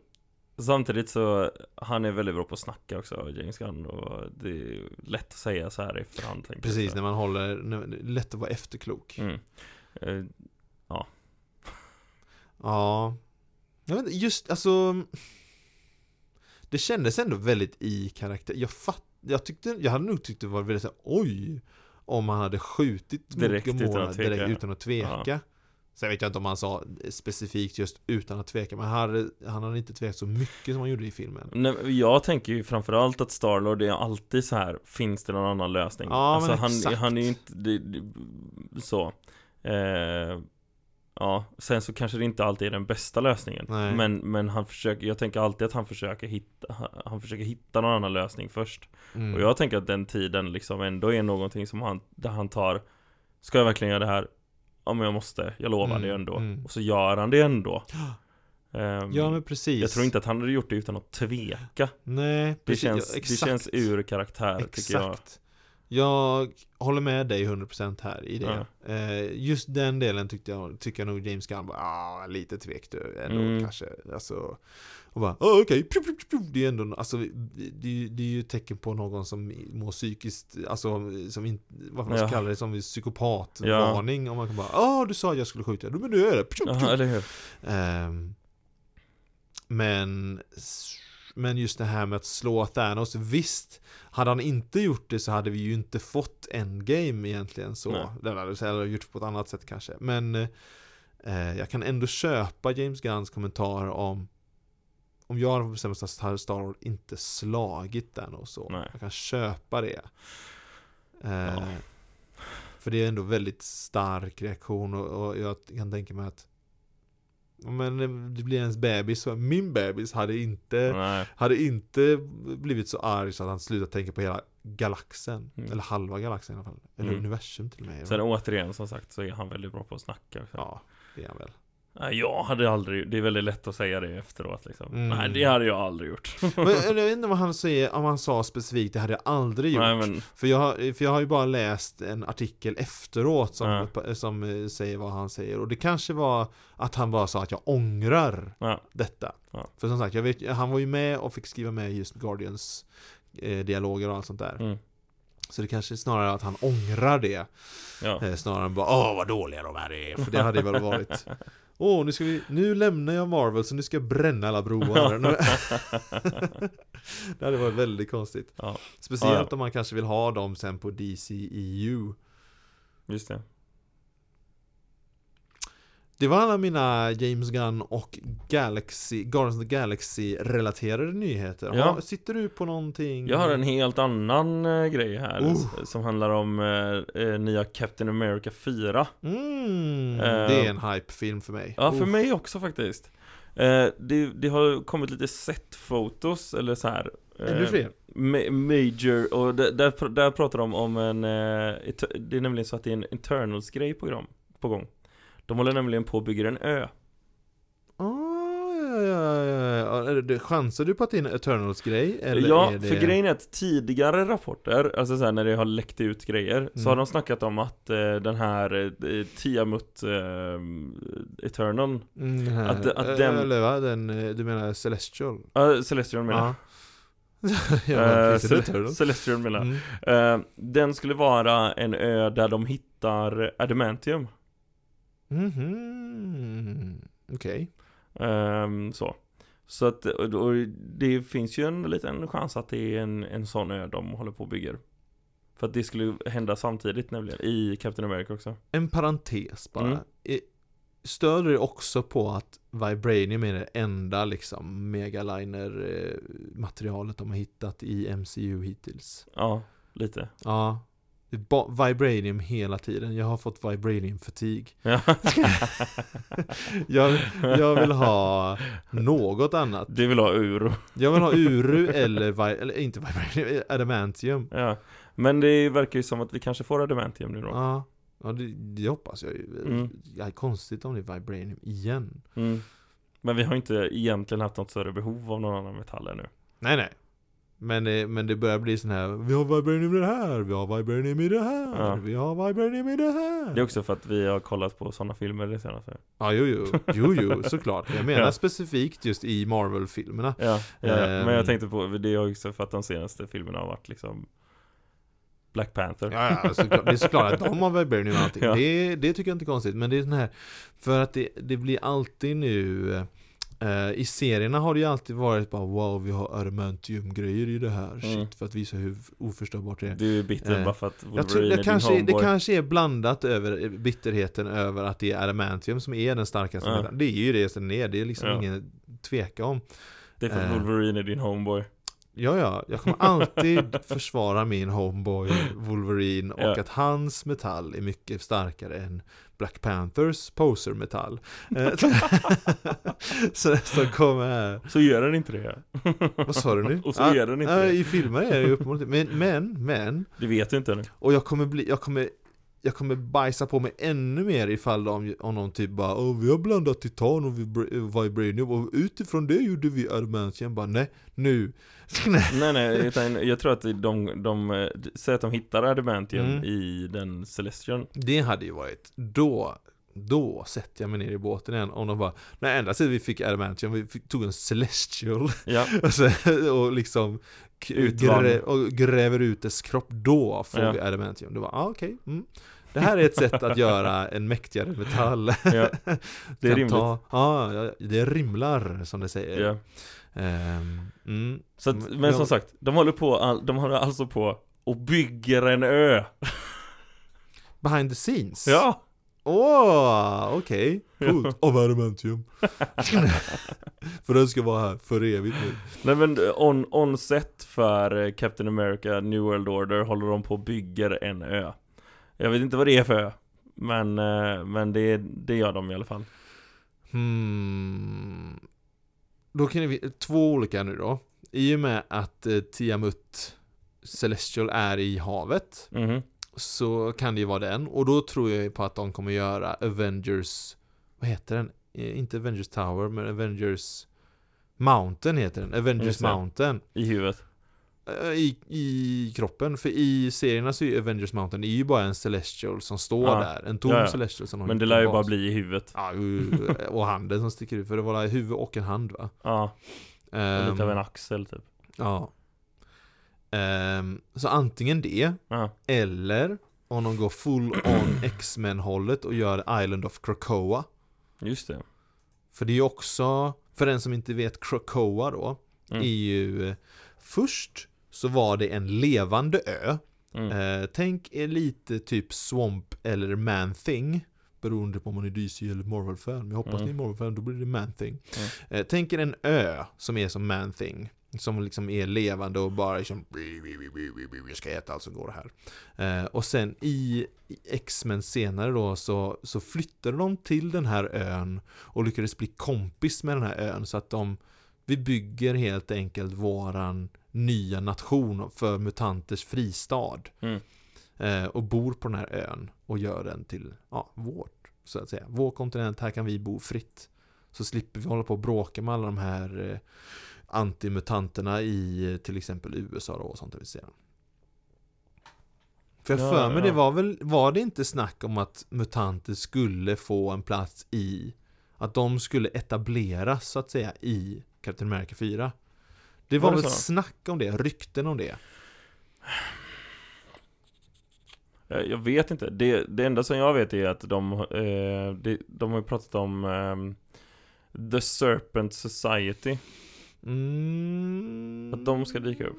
samtidigt så han är väldigt bra på att snacka också, James Gunn och det är lätt att säga så här i efterhand Precis, när man håller, lätt att vara efterklok. Mm. Eh, Ja. Jag vet inte, just alltså Det kändes ändå väldigt i karaktär Jag fatt, jag tyckte, jag hade nog tyckt det var väldigt så här, oj! Om han hade skjutit Direkt mot utan att tveka. direkt utan att tveka Sen vet jag inte om han sa specifikt just utan att tveka Men han han hade inte tvekat så mycket som han gjorde i filmen Nej, jag tänker ju framförallt att Starlord är alltid så här Finns det någon annan lösning? Ja, alltså men han, exakt. han är ju inte det, det, Så eh, Ja, sen så kanske det inte alltid är den bästa lösningen Nej. Men, men han försöker, jag tänker alltid att han försöker hitta Han, han försöker hitta någon annan lösning först mm. Och jag tänker att den tiden liksom ändå är någonting som han, där han tar Ska jag verkligen göra det här? Ja men jag måste, jag lovar Mm, det ändå. mm. Och så gör han det ändå. <gasps> Ehm, Ja men precis. Jag tror inte att han hade gjort det utan att tveka. Nej, Det precis, känns, ja, det exakt. känns ur karaktär tycker jag. Exakt. Jag håller med dig 100% här i det. Ja. eh, Just den delen tyckte jag, tycker jag nog James Gunn var ah, lite tvek du ändå Mm. kanske. Alltså Och bara, oh, okej, okay. Det är ändå, alltså det, det är ju ett tecken på någon som mår psykiskt Alltså som inte, vad man ska Ja. kalla det, som psykopatvarning. Om man kan bara, ja ah, du sa att jag skulle skjuta, men nu är det. Ja, eller hur? Ehm, men, men just det här med att slå Thanos, visst Hade han inte gjort det så hade vi ju inte fått Endgame egentligen så. Nej. Den hade eller gjort på ett annat sätt kanske. Men eh, jag kan ändå köpa James Gunns kommentar om Om jag hade fått bestämma så hade Star Wars inte slagit Thanos så Nej. Jag kan köpa det eh, Ja. För det är ändå väldigt stark reaktion och, och jag kan tänka mig att Men det blir ens bebis, min bebis hade inte Nej, Hade inte blivit så arg så att han slutat tänka på hela galaxen Mm. Eller halva galaxen i alla fall Eller Mm. universum till och med sen återigen som sagt så är han väldigt bra på att snacka. Ja, det är han väl Nej, jag hade aldrig, det är väldigt lätt att säga det efteråt liksom. Mm. Nej, det hade jag aldrig gjort. Men jag vet inte vad han säger, om han sa specifikt, det hade jag aldrig gjort. Nej, men, För, jag, har- för jag har ju bara läst en artikel efteråt som, Ja. som eh, säger vad han säger. Och det kanske var att han bara sa att jag ångrar ja, detta. Ja. För som sagt, jag vet, han var ju med och fick skriva med just Guardians eh, dialoger och allt sånt där. mm, Så det kanske är snarare att han ångrar det. ja. Eh, snarare än bara åh vad dåliga de här är. För det hade väl varit Åh, nu ska vi, nu lämnar jag Marvel så nu ska jag bränna alla broar. <laughs> <laughs> Det hade varit väldigt konstigt. ja, Speciellt Ja, ja. om man kanske vill ha dem sen på DCEU. just det. Det var alla mina James Gunn och Galaxy, Guardians of the Galaxy relaterade nyheter. Ja. Har, sitter du på någonting? Jag har en helt annan eh, grej här Oh. Som handlar om eh, eh, nya Captain America 4 Mm, Eh, det är en hype-film för mig. Ja, för Oh. mig också faktiskt eh, det, det har kommit lite set-fotos eller så här eh, Ännu fler? ma- Major, och där, där, pr- där pratar de om en et- Det är nämligen så att det är en Internals-grej på gång, på gång De håller nämligen på och bygger en ö Ah, ja, ja, ja, ja. Chansar du på att det är en Eternals-grej? Eller Ja, det... för grejen är att tidigare rapporter, alltså så här, när det har läckt ut grejer Så Mm. har de snackat om att eh, den här eh, Tiamut eh, Eternal Mm, att- att eh, den- Eller va? Den, eh, du menar Celestial? Ja, Celestial menar jag ja, <laughs> Eh, finns det Cel- Eternals? Celestial menar Mm. Eh, Den skulle vara en ö där de hittar adamantium Mhm. Okej. Ehm, Så Så att, och, det finns ju en liten chans att det är en, en sån ö de håller på och bygger För att det skulle hända samtidigt nämligen, i Captain America också En parentes bara. Mm. Stöder det också på att Vibranium är det enda liksom megaliner-materialet de har hittat i MCU hittills? Ja, lite Ja. Vibranium hela tiden. Jag har fått Vibranium-fatig. ja. <laughs> Jag, jag vill ha något annat. Du vill ha uro Jag vill ha <laughs> Uru eller, vi, eller inte Vibranium, Adamantium. Ja Men det verkar ju som att vi kanske får adamantium nu då Ja, ja det, det hoppas jag ju. Mm. Det är konstigt om det är Vibranium igen. mm. Men vi har inte egentligen haft något större behov av någon annan metall ännu Nej, nej. Men det, men det börjar bli sån här, vi har Vibranium i det här, vi har Vibranium i det här, Ja. vi har Vibranium i det här. Det är också för att vi har kollat på sådana filmer det senaste Ja, jo, jo, jo, jo, <laughs> såklart. Jag menar Ja. specifikt just i Marvel-filmerna. Ja, ja, men jag Ehm. tänkte på, det är också för att de senaste filmerna har varit liksom Black Panther Ja, ja såklart, det är såklart att de har Vibranium och allting. <laughs> Ja. Det, det tycker jag inte är konstigt. Men det är sån här, för att det, det blir alltid nu eh, I serierna har det ju alltid varit bara wow, vi har adamantium-grejer i det här. Shit, Mm. för att visa hur oförstörbart det är. Du är bitter Eh, bara för att Jag tror Wolverine det är din kanske, det homeboy kanske är blandat över bitterheten över att det är adamantium som är den starkaste metallen. Det är ju det den är, det är liksom Ja. ingen tveka om. Det är för att eh. Wolverine är din homeboy Ja, ja, jag kommer <laughs> alltid försvara min homeboy Wolverine och Ja. att hans metall är mycket starkare än Black Panthers poser-metall. <laughs> Eh, <laughs> så som kommer här. Så gör den inte det <laughs> Vad sa du nu? Och så Ah, gör den inte ja, det. I filmer är det ju uppenbarligen men, men, men, Det vet du inte ännu och jag kommer bli, jag kommer jag kommer bajsa på mig ännu mer ifall de, om någon typ bara Åh, vi har blandat titan och vibra- vibranium och utifrån det gjorde vi adamantium. Bara nej, nu. <laughs> nej. Nej utan jag tror att de, de, säger att de hittar adamantium Mm. i den Celestian Det hade ju varit, då, då sätter jag mig ner i båten igen om de bara Nej ända sedan vi fick Adamantium, vi fick, tog en Celestial Ja, <laughs> och, så, och liksom Utvann. grä, och gräver ut dess kropp, då får Ja. vi Adamantium. Det var, ah, okej, mm. Det här är ett sätt att göra en mäktigare metall. ja det är <laughs> rimligt ta- Ja, ja, det rimlar som det säger. ja. Ehm, mm. Så att, Men- som sagt, de håller på, all- de håller alltså på och bygger en ö Behind the scenes? Ja! Åh, okej, Ja. coolt. Av adamantium. <laughs> för den ska vara här för evigt nu. Nej men on, on set för eh, Captain America New World Order håller de på och bygger en ö Jag vet inte vad det är för ö Men, eh, men det, det gör de i alla fall Hmm. Då kan vi, två olika nu då. I och med att eh, Tiamut Celestial är i havet Mhm. Så kan det ju vara den. Och då tror jag på att de kommer göra Avengers, vad heter den? eh, inte Avengers Tower, men Avengers Mountain heter den. Avengers. Mountain. I huvudet. Eh, I, I kroppen, för i serierna så är ju Avengers Mountain är ju bara en Celestial som står Ja. där. En tom Ja, ja. Celestial som har Men det lär ju bara bli i huvudet. Ja, ju- och handen som sticker ut, för det var huvud och en hand va? Ja, och Ehm, lite av en axel typ. Ja. Ehm, så antingen det, Ja, eller om de går full on <clears throat> X-Men hållet och gör Island of Krakoa. just det. För det är ju också, för den som inte vet Krakoa då, Mm. är ju Först så var det en levande ö. Mm. Eh, tänk er lite typ Swamp eller Man-Thing. Beroende på om man är DC eller Marvel-fan. Men jag hoppas Mm. ni är Marvel-fan, då blir det Man-Thing. Mm. Eh, tänk er en ö som är som Man-Thing. Som liksom är levande och bara liksom Jag ska äta allt som går här. Eh, och sen i X-Men senare då så, så flyttade de till den här ön och lyckades bli kompis med den här ön så att de Vi bygger helt enkelt våran nya nation för mutanters fristad. Mm. Eh, och bor på den här ön och gör den till ja, vårt, så att säga. Vår kontinent, här kan vi bo fritt. Så slipper vi hålla på och bråka med alla de här eh, antimutanterna i eh, till exempel USA då och sånt vi ser. För jag Ja, för mig ja. det var väl, var det inte snack om att mutanter skulle få en plats i, att de skulle etableras så att säga i Captain America 4? Det var, Var det väl så? snack om det, rykten om det. Jag, jag vet inte. Det, det enda som jag vet är att de, eh, det, de har pratat om ehm, The Serpent Society. Mm. Att de ska dyka upp.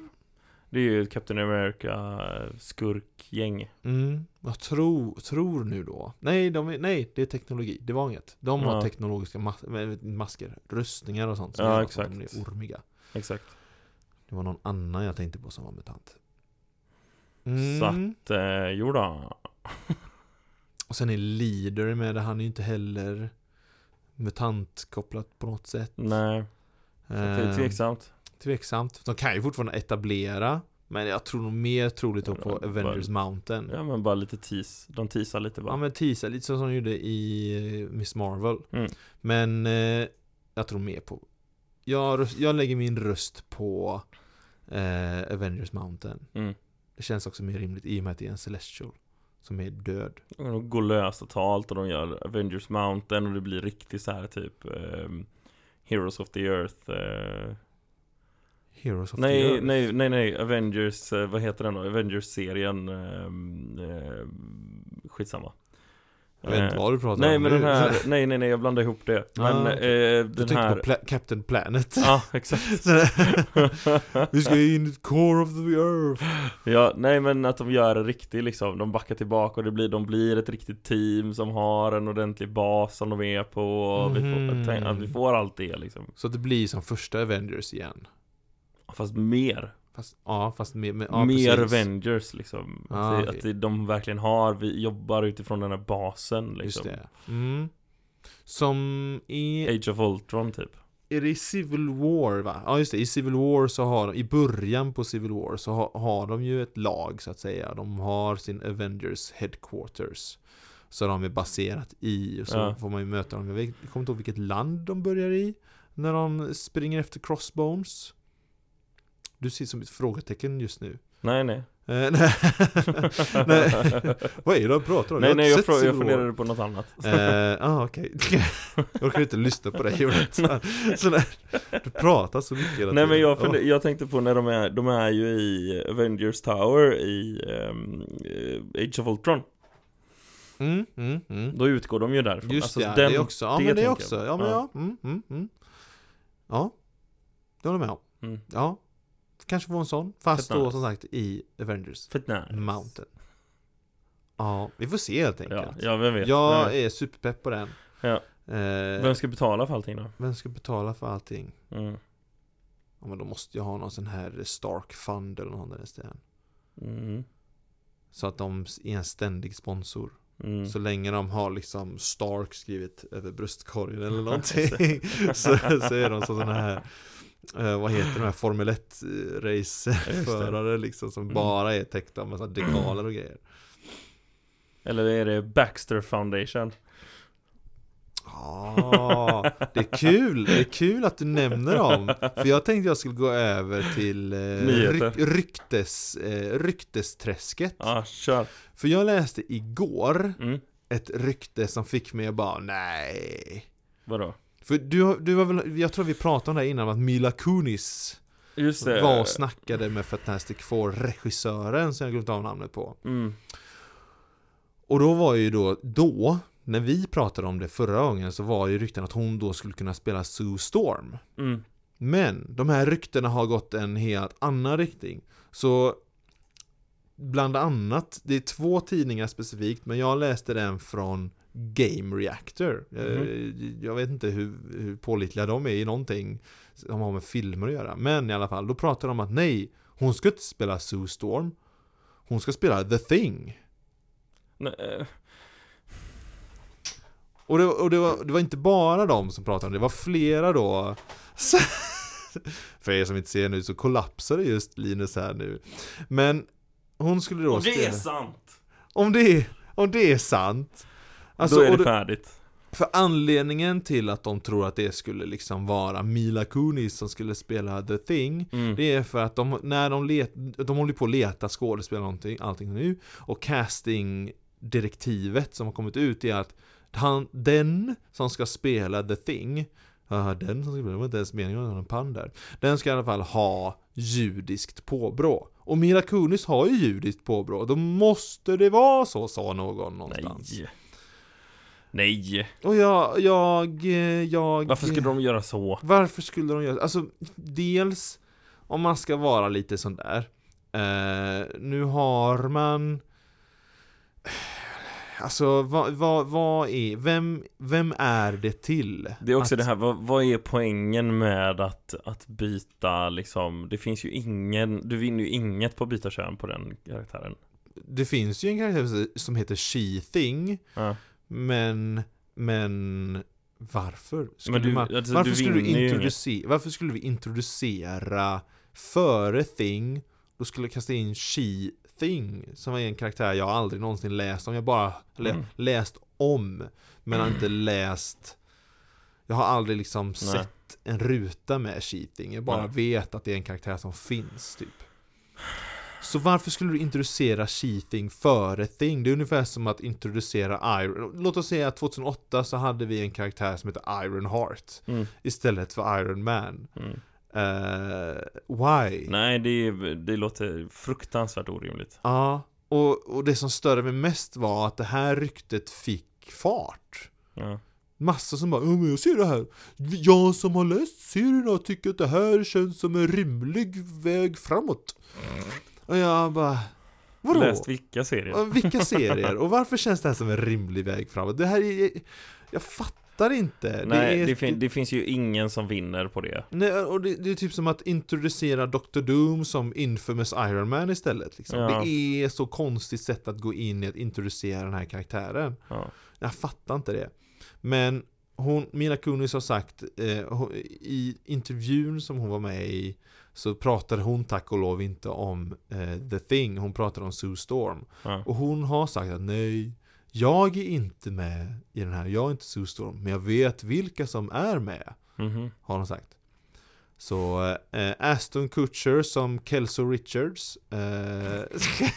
Det är ju ett Captain America eh, skurkgäng. Mm, jag tror, tror nu då. Nej, de nej, det är teknologi. Det var inget. De har Ja. teknologiska mas- äh, masker, rustningar och sånt. som Ja, att exakt. De är ormiga. Exakt. Det var någon annan jag tänkte på som var mutant. Så Mm. att, eh, jo då. <laughs> Och sen är Leader med det. Han är ju inte heller mutant kopplat på något sätt. Nej, så det är Ehm, tveksamt. Tveksamt. De kan ju fortfarande etablera. Men jag tror nog mer troligt då på Ja, bara- Avengers Mountain. Ja men bara lite tease. De teasar lite Ja bara. men teasa lite som de gjorde i eh, Miss Marvel Mm. Men eh, jag tror mer på jag, jag lägger min röst på eh, Avengers Mountain Mm. Det känns också mer rimligt i och med att det är en Celestial Som är död De går lös totalt och de gör Avengers Mountain och det blir riktigt så här typ ehm, Heroes of the Earth eh, Heroes of the nej, Earth nej, nej, nej, Avengers, eh, vad heter den då? Avengers-serien eh, Skitsamma Jag vet inte Eh, vad du pratar Nej om. men nu. den här, nej nej nej jag blandar ihop det. Men Ah, eh, Du den tänkte här på Pla- Captain Planet. <laughs> Ja exakt. Så där- <laughs> Vi ska in i core of the earth. Ja, nej men att de gör en riktig liksom, de backar tillbaka och det blir, de blir ett riktigt team som har en ordentlig bas som de är på och vi Mhm. får, tänk, att vi får allt det liksom. Så att det blir som första Avengers igen. Fast mer, Fast, ja fast med, med ja, mer precis. Avengers liksom Ah, att, okej. att de verkligen har, vi jobbar utifrån den här basen liksom Just det mm. Som i Age of Ultron typ Är det i Civil War va? Ja just det, i Civil War så har de, i början på Civil War så har, har de ju ett lag så att säga De har sin Avengers Headquarters Så de är baserat i och så Ja. får man ju möta dem jag kommer inte ihåg vilket land de börjar i När de springer efter Crossbones Du ser som ett frågetecken just nu Nej nej Eh, nej. <laughs> Vad är det de pratar om? Nej nej jag, sett frå- Civil jag funderade på något annat Eh, ah, okej. <laughs> jag orkar inte lyssna på dig Jonathan. <laughs> Du pratar så mycket hela Nej men jag, funder, jag tänkte på när de är, de är ju i Avengers Tower i eh, Age of Ultron. Mm, mm, mm. Då utgår de ju därifrån Just Alltså, det, den- det också. Ja det men det också. Ja men Ja. ja. Mm, mm, mm. Ja, det håller jag med om. Mm. Ja, kanske få en sån. Fast Fett då nice. som sagt i Avengers Fett nice. Mountain. Ja, vi får se helt Ja, enkelt. ja vem vet Jag vem, är superpepp på den. Ja. Eh, vem ska betala för allting då? vem ska betala för allting? Mm. Ja men då måste jag ha någon sån här Stark Fund eller någon där ställen. Mm. Så att de är en ständig sponsor. Mm. Så länge de har liksom Stark skrivit över bröstkorgen eller <laughs> någonting så, så är de sådana här eh, Vad heter de här Formel 1 raceförare liksom som Mm. bara är täckta av massa dekaler och grejer Eller är det Baxter Foundation? Ja, det är kul, det är kul att du nämner dem För jag tänkte jag skulle gå över till eh, ryk, ryktes, eh, ryktesträsket Ja, kör. För jag läste igår Mm. ett rykte som fick mig att bara nej Vadå? För du, du var väl, jag tror vi pratade om det här innan, att Mila Kunis Just det. var och snackade med Fantastic Four-regissören som jag glömt av namnet på Mm. Och då var ju då, då, när vi pratade om det förra gången så var ju rykten att hon då skulle kunna spela Sue Storm Mm. Men de här ryktena har gått en helt annan riktning Så Bland annat, det är två tidningar specifikt men jag läste den från Game Reactor. Mhm. Jag vet inte hur, hur pålitliga de är i någonting Som har med filmer att göra. Men i alla fall, då pratar de om att nej Hon ska inte spela Sue Storm. Hon ska spela The Thing. Nej, eh, Och, det, och det, var, det var inte bara de som pratade om det, det var flera då. Så- <laughs> För er som inte ser nu så kollapsade just Linus här nu. Men Hon skulle då Om det är spela sant! Om det är, om det är sant Alltså, då är det färdigt. För anledningen till att de tror att det skulle liksom vara Mila Kunis som skulle spela The Thing Mm. Det är för att de, när de, let, de håller på att leta skådespelare någonting, allting nu Och castingdirektivet som har kommit ut är att han, den som ska spela The Thing Ja, den som ska spela, det var inte ens meningen att en pann där Den ska i alla fall ha judiskt påbrå Och Mila Kunis har ju judiskt påbrå, då måste det vara så, sa någon någonstans Nej. Nej. Och jag, jag, jag Varför skulle de göra så? Varför skulle de göra Alltså, dels Om man ska vara lite sån där eh, Nu har man Alltså, vad, vad, vad är, vem, vem är det till? Det är också att, det här, vad, vad är poängen med att, att byta liksom Det finns ju ingen, du vinner ju inget på att byta kön på den karaktären Det finns ju en karaktär som heter She-Thing ja. Men, men Varför? Skulle du- man, alltså, varför, skulle introducera, varför skulle vi introducera Före Thing Då skulle jag kasta in She-Thing Som är en karaktär jag aldrig någonsin läst om Jag bara Mm. läst om Men har inte <clears throat> läst Jag har aldrig liksom Nej. sett en ruta med She-Thing Jag bara Nej. vet att det är en karaktär som finns typ så varför skulle du introducera She-Thing före Thing? Det är ungefär som att introducera Iron Låt oss säga att 2008 så hade vi en karaktär som heter Iron Heart Mm. Istället för Iron Man Mm. Eh, Why? Nej, det, det låter fruktansvärt orimligt Ja, och, och det som störde mig mest var att det här ryktet fick fart ja. Massor som bara "Ja, men jag ser det här Jag som har läst serierna tycker att det här känns som en rimlig väg framåt Och jag bara Vadå? Läst vilka serier? Vilka <laughs> serier? Och varför känns det här som en rimlig väg framåt? Det här är... Jag fattar inte. Nej, är, det, fin- det finns ju ingen som vinner på det Nej, och det, det är typ som att introducera Dr. Doom som infamous Iron Man istället. Liksom. Ja. Det är så konstigt sätt att gå in i att introducera den här karaktären. ja. Jag fattar inte det. Men hon, Mila Kunis har sagt eh, i intervjun som hon var med i så pratade hon tack och lov inte om eh, The Thing, hon pratade om Sue Storm. Ja. Och hon har sagt att nej, jag är inte med i den här, jag är inte Sue Storm, men jag vet vilka som är med, Mhm. har hon sagt. Så eh, Aston Kutcher som Kelso Richards, eh, <laughs>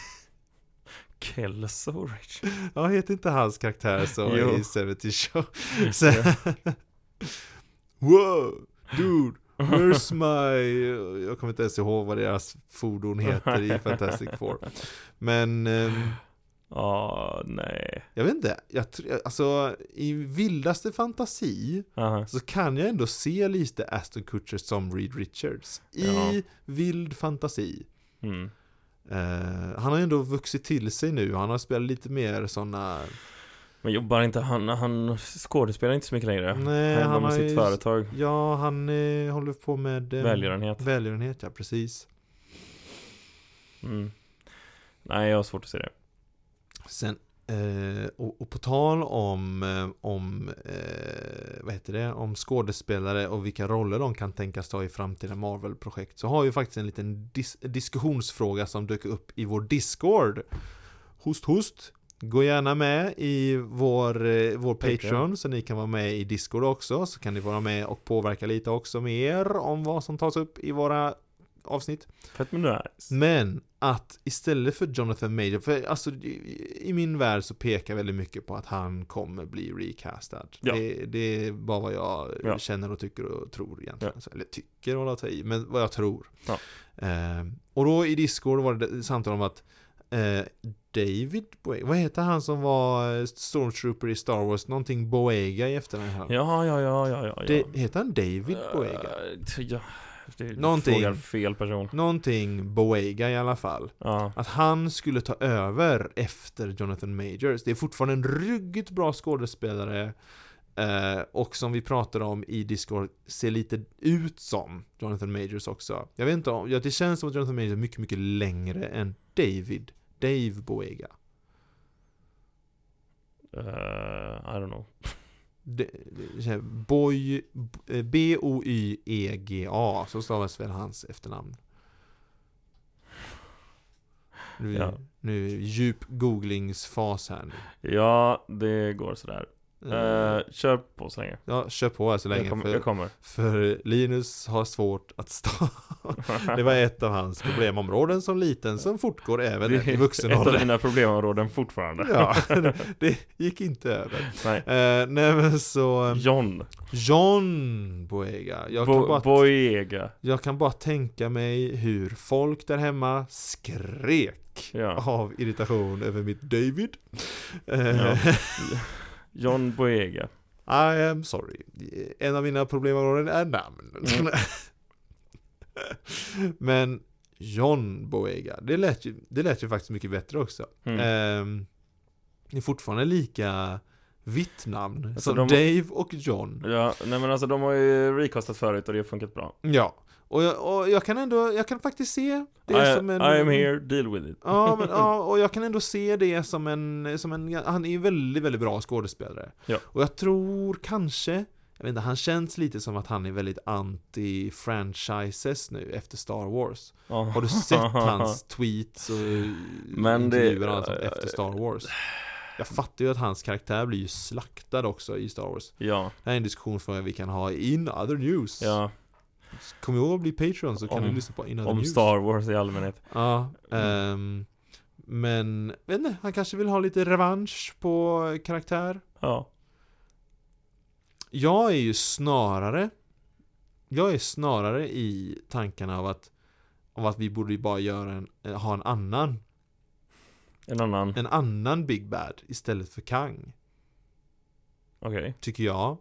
Kelso Rich ja heter inte hans karaktär så i 70 Show? <laughs> Så, <laughs> wow, dude, where's my, jag kommer inte ens ihåg vad deras fordon heter i Fantastic Four. Men ehm, Ja, nej Jag vet inte, jag, alltså i vildaste fantasi Aha. så kan jag ändå se lite Aston Kutcher som Reed Richards. I Ja. vild fantasi. Mm. Eh, han har ändå vuxit till sig nu, han har spelat lite mer sådana Men jobbar inte han, han skådespelar inte så mycket längre Nej, Han jobbar han med har sitt ju- företag Ja, han eh, håller på med eh, Välgörenhet Välgörenhet, ja precis. mm. Nej, jag har svårt att se det Sen, eh, och, och på tal om, eh, om eh, vad heter det, om skådespelare och vilka roller de kan tänkas ta i framtida Marvel-projekt så har vi faktiskt en liten dis- diskussionsfråga som dök upp i vår Discord. Host, host. Gå gärna med i vår, eh, vår Patreon, så ni kan vara med i Discord också, så kan ni vara med och påverka lite också mer om vad som tas upp i våra avsnitt. Fett men nice. Men att istället för Jonathan Major, för alltså i min värld så pekar väldigt mycket på att han kommer bli recastad. Ja. Det, det är bara vad jag Ja. känner och tycker och tror egentligen. Eller tycker och låta i, men vad jag tror. Ja. Eh, och då i Discord var det samtal om att eh, David Boega, vad heter han som var Stormtrooper i Star Wars? Någonting Boega i efternamn. Ja, ja, ja, ja, ja. Det, heter han David Boega? Eh, ja, det Någonting. fel person. Någonting Boega i alla fall. Ja. Att han skulle ta över efter Jonathan Majors. Det är fortfarande en ruggigt bra skådespelare. Eh, och som vi pratade om i Discord, ser lite ut som Jonathan Majors också. Jag vet inte om, ja, det känns som att Jonathan Majors är mycket, mycket längre än David. Dave Boega. Eh, I don't know. Boy, eh, B-O-Y-E-G-A, så stavas väl hans efternamn. Nu, Ja. nu djup googlingsfas här nu. Ja, det går sådär. Eh, Uh, kör på så länge. Ja, kör på här så länge Jag kommer. för, Jag kommer. för Linus har svårt att stå <laughs> Det var ett av hans problemområden som liten som fortgår även i vuxen ett av ålder mina problemområden fortfarande. Ja, <laughs> det gick inte över Nej. eh, Nej men så John. John Boega jag, kan Bo- bara, Boyega. jag kan bara tänka mig hur folk där hemma skrek Ja. av irritation över mitt David eh, Ja. <laughs> John Boyega. I am sorry. En av mina problemområden är namn. Mm. <laughs> Men John Boega, det lät, ju, det lät ju faktiskt mycket bättre också. Mm. Ehm, det är fortfarande lika vitt namn Alltså, som de- Dave och John. Ja, nej men alltså de har ju recastat förut och det har funkat bra. Ja, och jag, och jag kan ändå, jag kan faktiskt se det I, som en... I am here, deal with it. Ja, men, ja, <laughs> och jag kan ändå se det som en, som en, han är ju väldigt, väldigt bra skådespelare. Ja. Och jag tror kanske, jag vet inte, han känns lite som att han är väldigt anti-franchises nu efter Star Wars. Har du sett <laughs> hans tweets och Men det- intervjuer och allt sånt efter Star Wars? <sighs> Jag fattar ju att hans karaktär blir ju slaktad också i Star Wars. Ja, Det här är en diskussion vi kan ha in other news. ja. Kom ihåg att bli Patreon så kan Om- du lyssna på in other Om news. Star Wars i allmänhet. Ja, ehm, men vet inte, han kanske vill ha lite revansch på karaktär. Ja. Jag är ju snarare Jag är snarare i tankarna av att Av att vi borde ju bara göra en, eh, ha en annan En annan. En annan Big Bad istället för Kang Okej. Tycker jag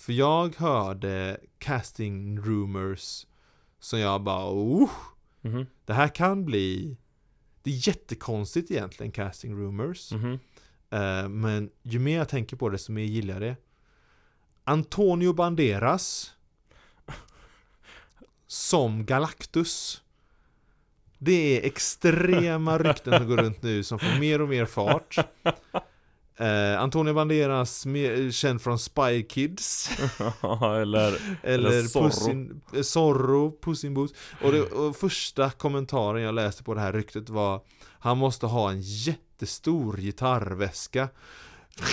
För jag hörde casting rumors Som jag bara oh, Mhm. Det här kan bli Det är jättekonstigt egentligen casting rumors Mhm. Eh, Men ju mer jag tänker på det, så mer gillar jag det. Antonio Banderas <laughs> som Galactus. Det är extrema rykten som går runt nu som får mer och mer fart. <laughs> Eh, Antonio Banderas, mer, känd från Spy Kids. <laughs> Eller, Eller Zorro. Pussin, eh, Zorro, Puss in Boots. Och, det, och första kommentaren jag läste på det här ryktet var Han måste ha en jättestor gitarrväska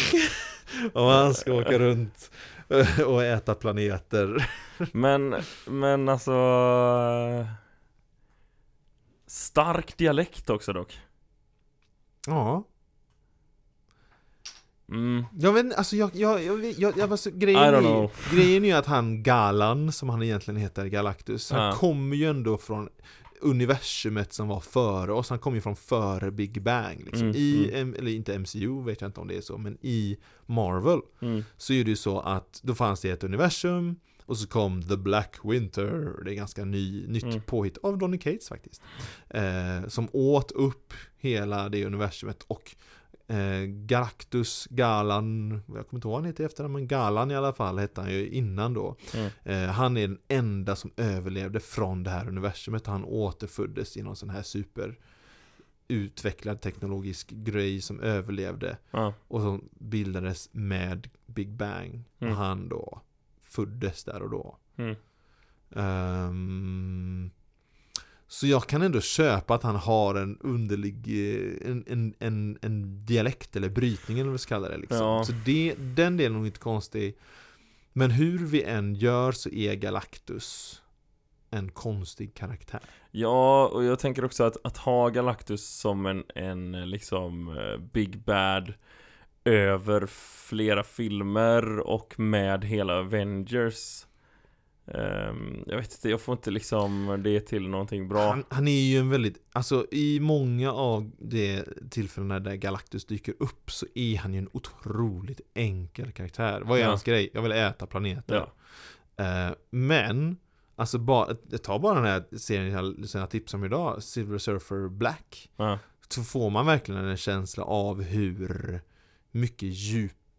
<laughs> Och han ska åka runt eh, och äta planeter <laughs> men, men alltså... Stark dialekt också dock. Ja Mm. Jag vet alltså jag, jag, jag, jag, jag alltså, grejen, är, grejen är ju att han Galan, som han egentligen heter, Galactus Han kommer ju ändå från universumet som var före oss Han kommer ju från före Big Bang liksom. Mm, I, M- eller inte MCU vet jag inte om det är så, men i Marvel Mm. Så är det ju så att då fanns det ett universum Och så kom The Black Winter Det är ganska ny, nytt Mm. påhitt av Donny Cates faktiskt eh, Som åt upp hela det universumet och eh, Galactus, Galan Jag kommer inte ihåg vad han heter i efternamn men Galan i alla fall hette han ju innan då Mm. eh, Han är den enda som överlevde från det här universumet Han återföddes i någon sån här super utvecklad teknologisk grej som överlevde Ja. och som bildades med Big Bang. Mm. Och han då föddes där och då. Mm. Så jag kan ändå köpa att han har en underlig, eh, en, en, en, en dialekt eller brytning eller vad vi ska kalla det liksom. Ja. Så det, den delen är nog inte konstig. Men hur vi än gör så är Galactus en konstig karaktär. Ja, och jag tänker också att, att ha Galactus som en, en liksom eh, Big Bad över flera filmer och med hela Avengers Jag vet inte, jag får inte liksom det till någonting bra Han, han är ju en väldigt, alltså i många av de tillfällena där Galactus dyker upp så är han ju en otroligt enkel karaktär. Vad är Ja. hans grej? Jag vill äta planeter. Ja, Eh, men, alltså bara, ta bara den här serien jag jag tipsade om idag, Silver Surfer Black. ja, Så får man verkligen en känsla av hur mycket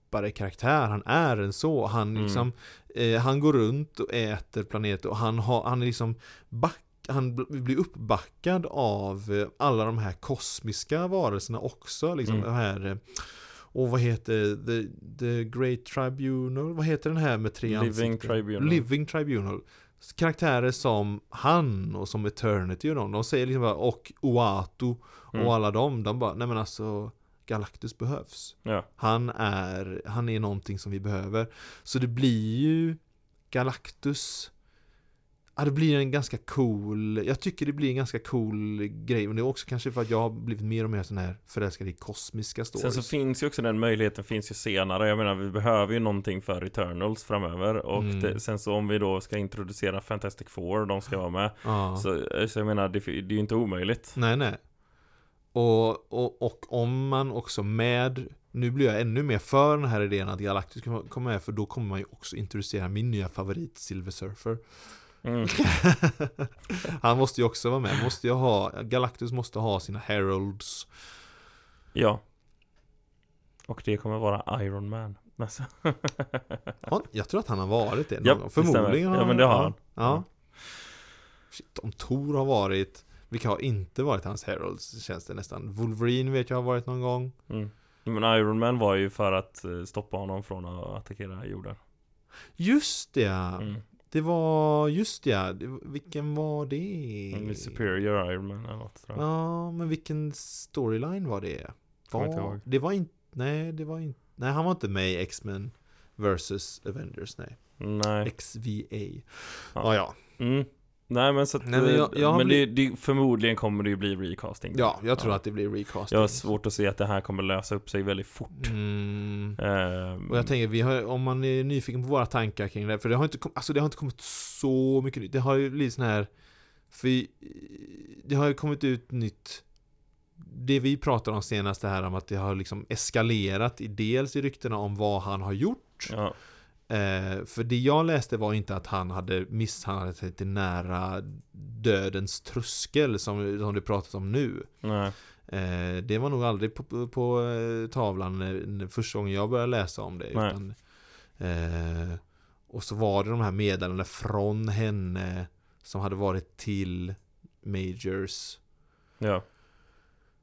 djupare karaktär han är än så. Han Mm. liksom, eh, han går runt och äter planeter och han, har, han är liksom back han bl- blir uppbackad av eh, alla de här kosmiska varelserna också. Liksom Mm. här eh, och vad heter the, the Great Tribunal? Vad heter den här med tre Living ansikten? Tribunal. Living Tribunal. Karaktärer som han och som Eternity och de, de säger liksom bara och Oatu Mm. och alla dem, de bara, nej men alltså Galactus behövs. ja, Han är, han är någonting som vi behöver. Så det blir ju Galactus. Ja det blir en ganska cool, jag tycker det blir en ganska cool grej. Men det är också kanske för att jag har blivit mer och mer sån här förälskad i kosmiska stories Sen så finns ju också den möjligheten finns ju senare. Jag menar vi behöver ju någonting för Eternals framöver. Och Mm. det, sen så om vi då ska introducera Fantastic Four De ska vara med. Ja. så, så jag menar det, det är ju inte omöjligt. Nej nej och, och, och om man också med Nu blir jag ännu mer för den här idén att Galactus kommer med För då kommer man ju också introducera min nya favorit Silver Surfer mm. <laughs> Han måste ju också vara med, måste ju ha Galactus måste ha sina heralds Ja Och det kommer vara Iron Man alltså. ja, Jag tror att han har varit det någon Ja, gång det stämmer. Förmodligen Ja, men det har han. Ja. Ja. Shit, om Thor har varit Vilka har inte varit hans heralds känns det nästan Wolverine vet jag har varit någon gång mm. Men Iron Man var ju för att eh, stoppa honom från att attackera jorden Just det ja. mm. Det var, just ja. Vilken var det? Mm, Superior Iron Man eller något tror jag. Ja, men vilken storyline var det? Kommer inte Var, ihåg. det var inte, nej det var inte, nej han var inte med i X-Men vs Avengers, nej. Nej XVA. Ja. Ja, ja. mm. Nej men så att, Nej, men jag- jag har men det, det, förmodligen kommer det ju bli recasting Ja, jag tror att det blir recasting. Jag har svårt att se att det här kommer lösa upp sig väldigt fort Mm. Ehm, Och jag tänker, vi har, om man är nyfiken på våra tankar kring det, för det har inte, alltså det har inte kommit så mycket nytt. Det har ju blivit sån här, för det har ju kommit ut nytt det vi pratar om senast det här om att det har liksom eskalerat i dels i ryktena om vad han har gjort Ja, eh, För det jag läste var inte att han hade misshandlat sig till nära dödens tröskel som, som det pratas om nu Eh, det var nog aldrig på, på eh, tavlan när, när första gången jag började läsa om det. Utan, eh, och så var det de här meddelandena från henne som hade varit till Majors. Ja,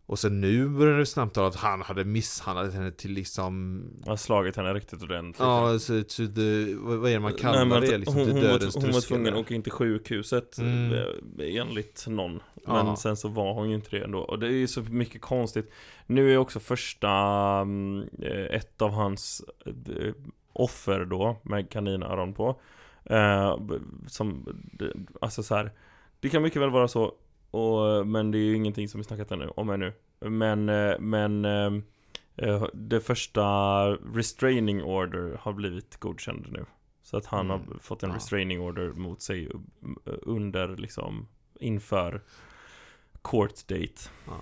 Och sen nu började det snabbt att han hade misshandlat henne till liksom har slagit henne riktigt ordentligt Ja, så to the, vad är det man kallar Nej, men det? Liksom, hon, hon, dödens var, hon var tvungen att åka in till sjukhuset Mm. Enligt någon Men Ja. sen så var hon ju inte det ändå Och det är ju så mycket konstigt Nu är också första eh, Ett av hans eh, Offer då Med kaninöron på eh, Som Alltså så här Det kan mycket väl vara så och, Men det är ju ingenting som vi snackat ännu, om ännu Men eh, Men eh, eh, Det första restraining order har blivit godkänd nu Så att han Mm. har fått en Ja. restraining order mot sig Under liksom Inför Court date Ja.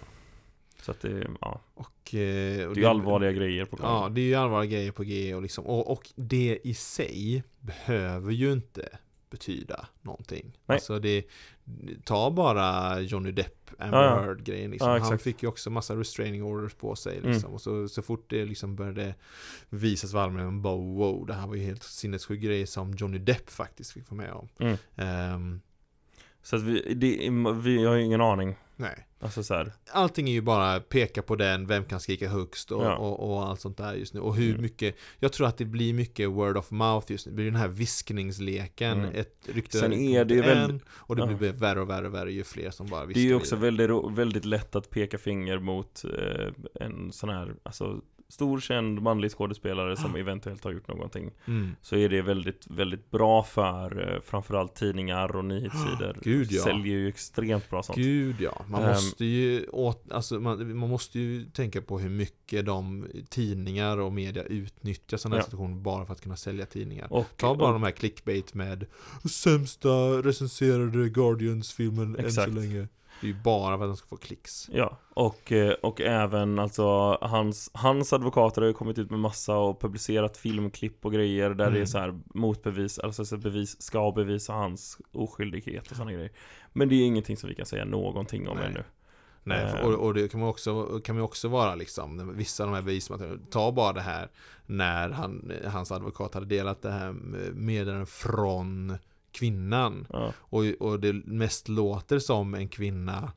Så att det, ja Och, och Det är ju allvarliga grejer på gång Ja, det är ju allvarliga grejer på G och liksom, och, och det i sig behöver ju inte betyda någonting. Nej. Alltså det, ta bara Johnny Depp, Amber Ja, ja. Heard grejen liksom. Ja, Han fick ju också massa restraining orders på sig Mm. liksom. Och så, så fort det liksom började visas för allmänheten, bara wow, det här var ju helt sinnessjuk grej som Johnny Depp faktiskt fick vara med om. Mm. Ehm, Så att vi, det, vi har ju ingen aning. Nej. Alltså så här. Allting är ju bara peka på den, vem kan skrika högst och, Ja. och, och allt sånt där just nu. Och hur Mm. mycket, jag tror att det blir mycket word of mouth just nu. Det blir den här viskningsleken, Mm. ett rykte Sen är det ju väldigt- Och det ja. blir värre och värre och värre ju fler som bara viskar Det är ju också väldigt, väldigt lätt att peka finger mot eh, en sån här, alltså stor känd manlig skådespelare som eventuellt har gjort någonting. Mm. Så är det väldigt, väldigt bra för eh, framförallt tidningar och nyhetssidor. <gasps> Gud, ja. Säljer ju extremt bra sånt. Gud ja, man Ehm. måste ju åt, alltså man, man måste ju tänka på hur mycket de tidningar och media utnyttjar sådana här Ja. situationer bara för att kunna sälja tidningar. Och, Ta bara och, de här clickbait med sämsta recenserade Guardians-filmen än så länge. Det är ju bara för att de ska få klicks. Ja, och, eh, och även alltså hans, hans advokater har ju kommit ut med massa och publicerat filmklipp och grejer där det är Mm. så här motbevis, alltså så bevis, ska bevisa hans oskyldighet och sådana grejer. Men det är ingenting som vi kan säga någonting om Nej. ännu. Nej, Ehm. och, och det kan man också, kan man också vara liksom, vissa av de här bevismaterialen, ta bara det här när han, hans advokat hade delat det här meddelandet från kvinnan. Ja, Och, och det mest låter som en kvinna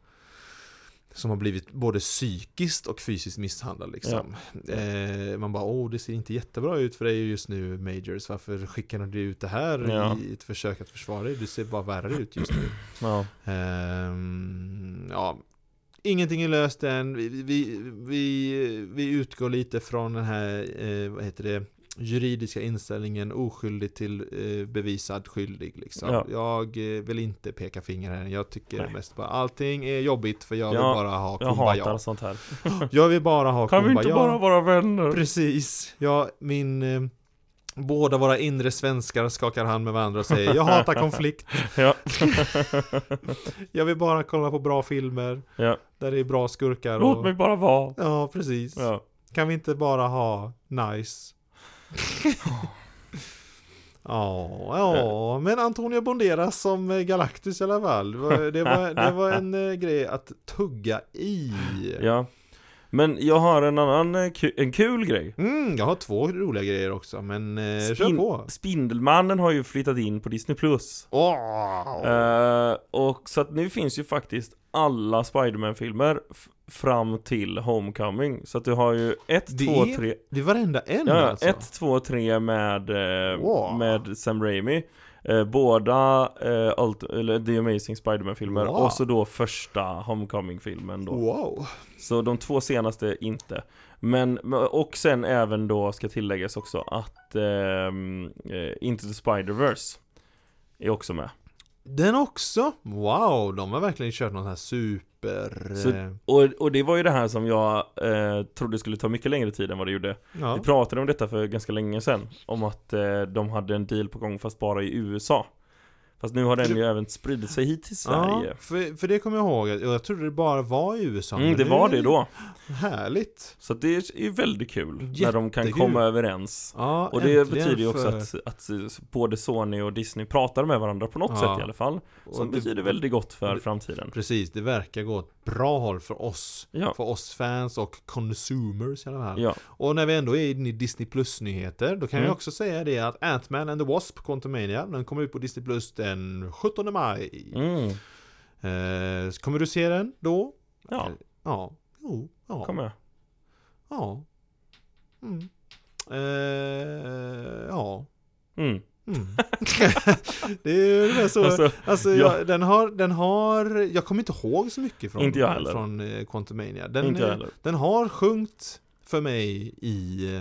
som har blivit både psykiskt och fysiskt misshandlad liksom. Eh, man bara, åh det ser inte jättebra ut för dig just nu Majors. Varför skickar du ut det här Ja. i ett försök att försvara dig? Du ser bara värre ut just nu. ja, Ehm, ja, ingenting är löst än. Vi, vi, vi, vi utgår lite från den här, eh, vad heter det, juridiska inställningen oskyldig till eh, bevisad skyldig liksom. Ja. Jag eh, vill inte peka finger här. Jag tycker Nej. mest bara allting är jobbigt för jag vill Ja, bara ha jag kumbaya. hatar sånt här. <laughs> Jag vill bara ha Kan vi kumbaya. inte bara vara vänner? Precis. Ja, min... Eh, båda våra inre svenskar skakar hand med varandra och säger Jag hatar konflikt. <laughs> Ja. <laughs> Jag vill bara kolla på bra filmer. ja. Där det är bra skurkar Låt och... mig bara vara. Ja, precis. Ja. Kan vi inte bara ha nice? <laughs> Ja, ja, men Antonio Banderas som eh, Galactus i alla fall. Det var, det var, en eh, grej att tugga i. ja. Men jag har en annan eh, en kul grej. Mm, jag har två roliga grejer också, men eh, kör på. Spindelmannen har ju flyttat in på Disney+. Plus. Åh! Eh, och så att nu finns ju faktiskt alla Spiderman-filmer fram till Homecoming. Så att du har ju 1, Det 2, är- 3 Det är varenda en Ja, alltså. 1, 2, 3 med, eh, Wow. med Sam Raimi eh, Båda eh, Ult- eller The Amazing Spiderman-filmer Wow. och så då första Homecoming-filmen då Wow. Så de två senaste inte Men, och sen även då ska tilläggas också att ehm, eh, Into the Spider-Verse Är också med Den också? Wow, de har verkligen kört någon här super... Så- eh, och, och det var ju det här som jag eh, trodde skulle ta mycket längre tid än vad det gjorde ja. Vi pratade om detta för ganska länge sedan Om att eh, de hade en deal på gång fast bara i USA Fast nu har den För ju även spridit sig hit till Sverige Ja, för, för det kommer jag ihåg. Jag trodde det bara var i USA. mm, Det var det då Härligt. Så det är ju väldigt kul när de kan Jättekul. komma överens Ja, Och det betyder ju också för- att, att både Sony och Disney pratar med varandra på något Ja. sätt i alla fall Som det- betyder väldigt gott för det- framtiden Precis, det verkar gå åt bra håll för oss. Ja, För oss fans och consumers i alla fall. ja, Och när vi ändå är inne i Disney Plus nyheter, då kan Mm. jag också säga det att Ant-Man and the Wasp, Quantumania, den kommer ut på Disney Plus den 17 maj. mm, Eh, kommer du se den då? ja, Eh, Ja. Jo, ja. kom med Ja. Mm. Eh, ja. mm. Mm. <laughs> det är ju så. Alltså, Alltså, jag, ja. den, har, den har, jag kommer inte ihåg så mycket från, Inte jag heller. från eh, Quantumania. Den, inte jag heller den har sjunkit för mig i,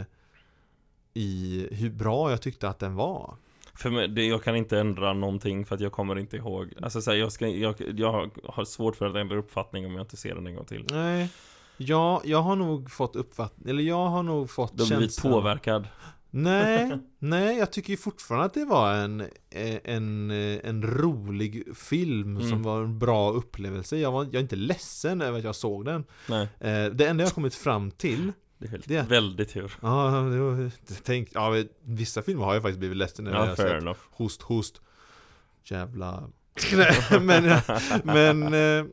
i hur bra jag tyckte att den var. För mig, det, jag kan inte ändra någonting för att jag kommer inte ihåg. Alltså så här, jag, ska, jag, jag har svårt för att ändra uppfattning om jag inte ser den en gång till. Nej, ja, jag har nog fått uppfattning, eller jag har nog fått Du har blivit känslan- påverkad. Nej, <laughs> nej, jag tycker ju fortfarande att det var en, eh, en, eh, en rolig film Mm. som var en bra upplevelse. Jag, var, jag är inte ledsen över att jag såg den. Nej, Eh, det enda jag kommit fram till det är helt, Det- väldigt tur Ja, det var, tänk, ja, vissa filmer har jag faktiskt blivit ledsen över. Ja, jag har sett. enough Host, host. Jävla... <laughs> Men, men... eh,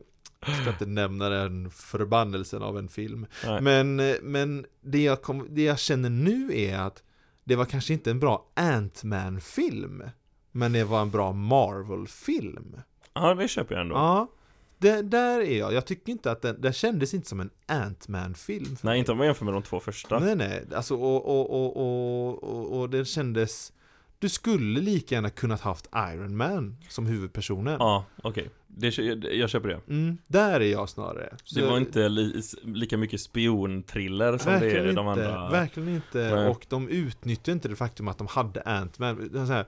Jag ska inte nämna den förbannelsen av en film. Nej. Men, eh, men det, jag kom, det jag känner nu är att det var kanske inte en bra Ant-Man-film. Men det var en bra Marvel-film. Ja, det köper jag ändå. Ja, det, där är jag. Jag tycker inte att den, den kändes inte som en Ant-Man-film. Nej, inte om man jämför med de två första. Nej, nej. Alltså, och, och, och, och, och, och den kändes... Du skulle lika gärna kunnat haft Iron Man som huvudpersonen. Ja, okej. Det, jag, köper det. Mm, där är jag snarare. Så det var inte li, lika mycket spionthriller som det är i de inte, andra. Verkligen inte. Nej. Och de utnyttjade inte det faktum att de hade Ant-Man. Här,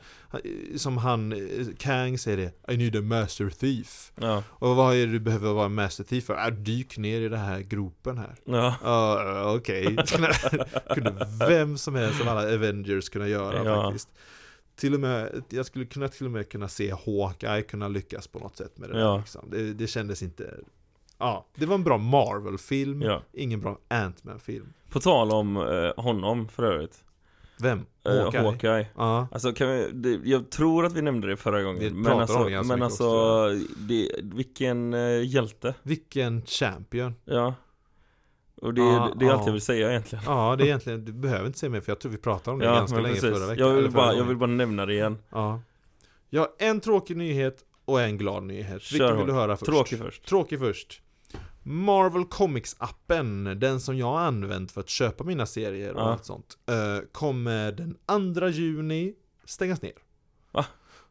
Som han, eh, Kang säger det, I need a master thief. Ja, Och vad är det du behöver vara master thief för? Äh, dyk ner i den här gropen här. ja, Ja, okej. <laughs> kunde vem som helst av alla Avengers kunna göra Ja. faktiskt. Till och med, jag skulle kunna till och med kunna se Hawkeye kunna lyckas på något sätt med det Ja. där liksom. det, det kändes inte... Ja, det var en bra Marvel-film, ja. ingen bra Ant-Man-film. På tal om eh, honom för övrigt. Vem? Eh, Hawkeye? Hawkeye. Ja. Alltså kan vi, det, jag tror att vi nämnde det förra gången. Vi men alltså, men alltså det, vilken eh, hjälte. Vilken champion. Ja. Och det, Ja, det är allt ja. jag vill säga egentligen. Ja, det är egentligen, du behöver inte säga mer för jag tror vi pratade om det Ja, ganska länge precis. förra veckan. Jag vill, bara, jag vill bara nämna det igen. Ja. Ja, en tråkig nyhet och en glad nyhet. Kör Vilken vill du höra först? Tråkig först. Tråkig först. Marvel Comics-appen, den som jag har använt för att köpa mina serier och Ja. allt sånt, eh, kommer den 2 juni stängas ner. Va?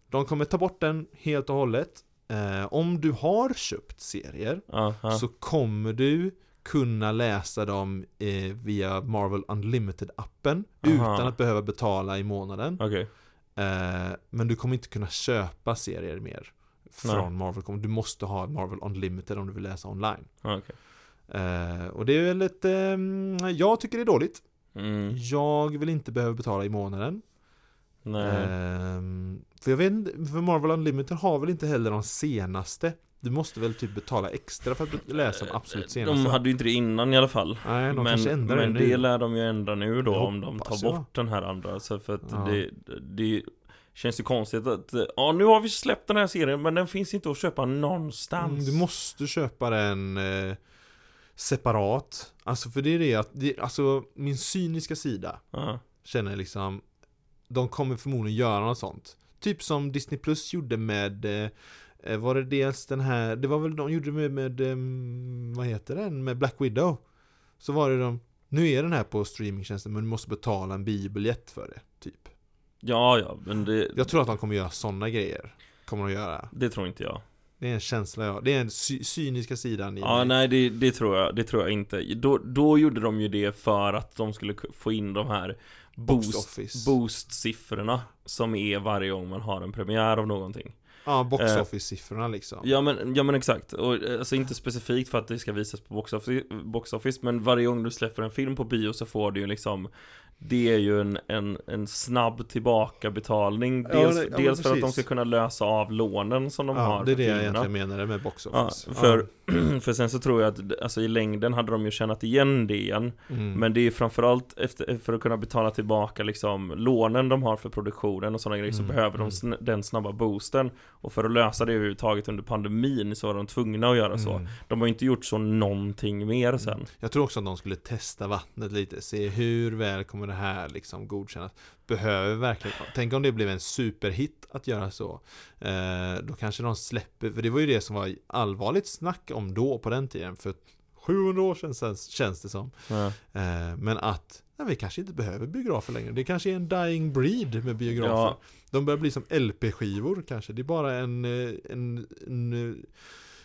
De kommer ta bort den helt och hållet. Eh, om du har köpt serier ja. så kommer du kunna läsa dem eh, via Marvel Unlimited-appen utan att behöva betala i månaden. Okej. Eh, men du kommer inte kunna köpa serier mer från Marvel. Du måste ha Marvel Unlimited om du vill läsa online. Ja, okej. Eh, och det är väl lite, mm, jag tycker det är dåligt. Mm, Jag vill inte behöva betala i månaden. nej. Ehm, för jag vet inte, för Marvel Unlimited har väl inte heller de senaste. Du måste väl typ betala extra för att läsa de absolut senaste. De hade ju inte det innan i alla fall. Nej, de men kanske ändrar men det det nu. lär de ju ändra nu då om de tar jag. bort den här andra. Så för att Ja. det, det känns ju konstigt att ja nu har vi släppt den här serien men den finns inte att köpa någonstans. Mm, du måste köpa den eh, separat. Alltså för det är det att, det, alltså min cyniska sida Ja, känner jag liksom De kommer förmodligen göra något sånt Typ som Disney Plus gjorde med eh, eh, Var det dels den här Det var väl de gjorde med, med ehm, Vad heter den? Med Black Widow Så var det de Nu är den här på streamingtjänsten men du måste betala en biobiljett för det Typ ja, ja men det, Jag tror att de kommer göra sådana grejer Kommer de göra det tror inte jag. Det är en känsla jag Det är en cy- cyniska sidan i Ja, mig. nej det, det tror jag, det tror jag inte. Då, då gjorde de ju det för att de skulle få in de här boost, boost-siffrorna som är varje gång man har en premiär av någonting. Ja, box Eh, office-siffrorna liksom. Ja men, ja men exakt, och eh, alltså inte specifikt för att det ska visas på box office, box office men varje gång du släpper en film på bio så får du ju liksom Det är ju en, en, en snabb tillbakabetalning. Ja, Dels, det- ja, dels för att de ska kunna lösa av lånen som de Ja, har det är det jag filmerna. egentligen menade med box Ja, office. För, <clears throat> för sen så tror jag att alltså, i längden hade de ju tjänat igen det igen. Mm. Men det är framförallt efter, för att kunna betala tillbaka liksom lånen de har för produktionen och sådana grejer så Mm, behöver de mm. sn- den snabba boosten. Och för att lösa det överhuvudtaget under pandemin så var de tvungna att göra så. Mm. De har ju inte gjort så någonting mer sen. Jag tror också att de skulle testa vattnet lite, se hur väl kommer det här liksom godkännas. Behöver verkligen, tänk om det blev en superhit att göra så. Eh, Då kanske de släpper, för det var ju det som var allvarligt snack om då på den tiden För 700 år sedan känns, känns det som. Ja. eh, Men att, nej, vi kanske inte behöver biografer längre. Det kanske är en dying breed med biografer. Ja. De börjar bli som LP-skivor kanske. Det är bara en, eh, en, en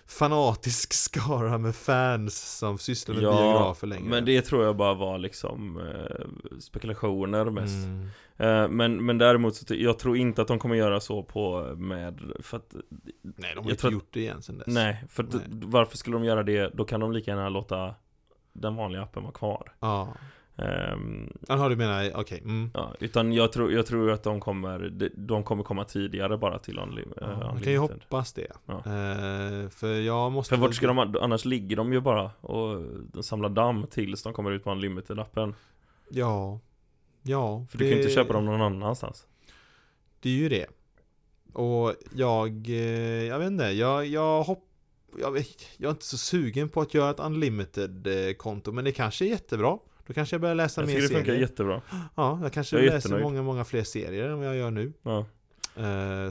fanatisk <laughs> skara med fans som sysslar med Ja, biografer längre. Men det tror jag bara var liksom eh, spekulationer mest Mm. eh, men, men däremot så jag tror inte att de kommer göra så på med För att Nej, de har inte gjort det igen sen dess. Nej, för att, Nej. varför skulle de göra det? Då kan de lika gärna låta den vanliga appen vara kvar Ja. Ehm, Jaha, du menar, okej. Mm. Ja, utan jag tror, jag tror att de kommer, de, kommer komma tidigare bara till Unlim, Ja, uh, man kan ju hoppas det. Ja. Eh, för jag måste... För vart ska de, annars ligger de ju bara och samlar damm tills de kommer ut på Unlimited-appen Ja. Ja. För du kan ju inte köpa dem någon annanstans Det är ju det. Och jag, eh, jag vet inte, jag, jag hopp... Jag, jag är inte så sugen på att göra ett unlimited-konto, men det kanske är jättebra. Då kanske jag börjar läsa Jag mer tycker det funkar serier. jättebra Ja, jag kanske Jag läser jättenöjd. många, många fler serier än vad jag gör nu. ja.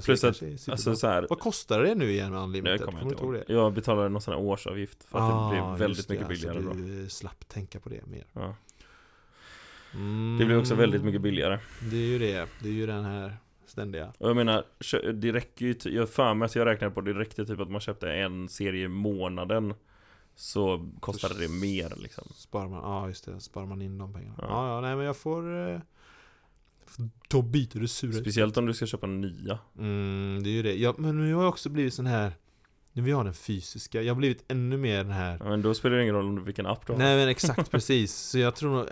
Så Plus att. Alltså så här, Vad kostar det nu igen med Unlimited? kommer jag Kommer inte du ihåg. det? Jag betalade någon sån här årsavgift för att det blev Ah, väldigt det, mycket alltså billigare då. Du slapp tänka på det mer. Ja. Mm, Det blir också väldigt mycket billigare. Det är ju det. Det är ju den här ständiga. Och jag menar, det räcker ju, jag för mig att jag räknade på det, det räckte typ att man köpte en serie i månaden Så kostade det mer liksom Sparar man, ja just det, sparar man in de pengarna. Ja. Ja, ja, nej men jag får... Eh, då biter det sura. Speciellt om du ska köpa nya Mm, det är ju det. Ja, men nu har jag också blivit sån här... Nu vill jag ha den fysiska. Jag har blivit ännu mer den här... ja, Men då spelar det ingen roll om du- vilken app du har Nej men exakt <laughs> precis. Så jag tror nog...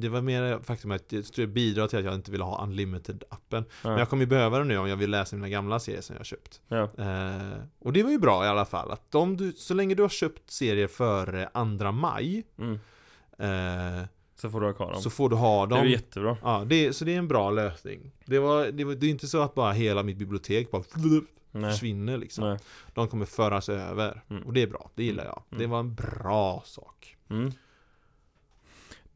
Det var mer faktum att jag tror det bidrar till att jag inte vill ha Unlimited-appen. Men ja. jag kommer ju behöva den nu om jag vill läsa mina gamla serier som jag har köpt. ja. Eh, och det var ju bra i alla fall. Att om du, så länge du har köpt serier före 2 maj Mm. eh, Så får du ha kvar dem så får du ha Det är dem. jättebra Ja, det, så det är en bra lösning. Det, var, det, var, det är inte så att bara hela mitt bibliotek bara Nej, försvinner liksom. nej De kommer föras över. Mm. Och det är bra, det gillar jag. Mm. Det var en bra sak. mm.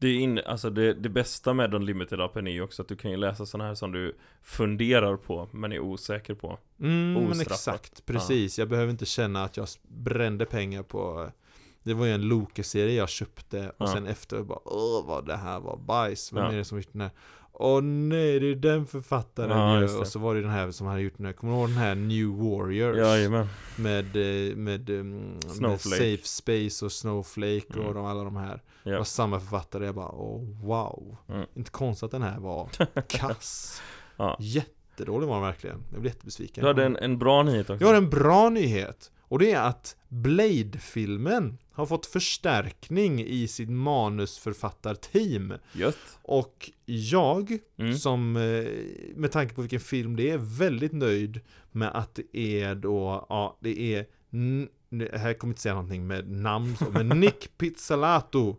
Det, är in, alltså det, det bästa med Unlimited-appen är ju också att du kan ju läsa sådana här som du funderar på men är osäker på Mm, exakt, precis. Jag behöver inte känna att jag brände pengar på Det var ju en Loke-serie jag köpte och Ja. sen efter bara Åh vad det här var bajs, vem Ja. är det som gjort den här? Åh nej, det är den författaren Ja, ju. det. Och så var det den här som hade gjort den här, kommer du ihåg den här New Warriors? Jajamän Med, eh, med, eh, med. Safe Space och Snowflake och Mm. de, alla de här Det Ja. var samma författare, jag bara åh wow Mm. Inte konstigt att den här var <laughs> kass Ja. Jättedålig var den verkligen, jag blev jättebesviken Du hade en, en bra nyhet också Jag har en bra nyhet och det är att Blade-filmen har fått förstärkning i sitt manusförfattarteam Gött Och jag, mm. som eh, med tanke på vilken film det är, väldigt nöjd med att det är då, ja det är här kommer inte säga någonting med namn så, men <laughs> Nick Pizzolato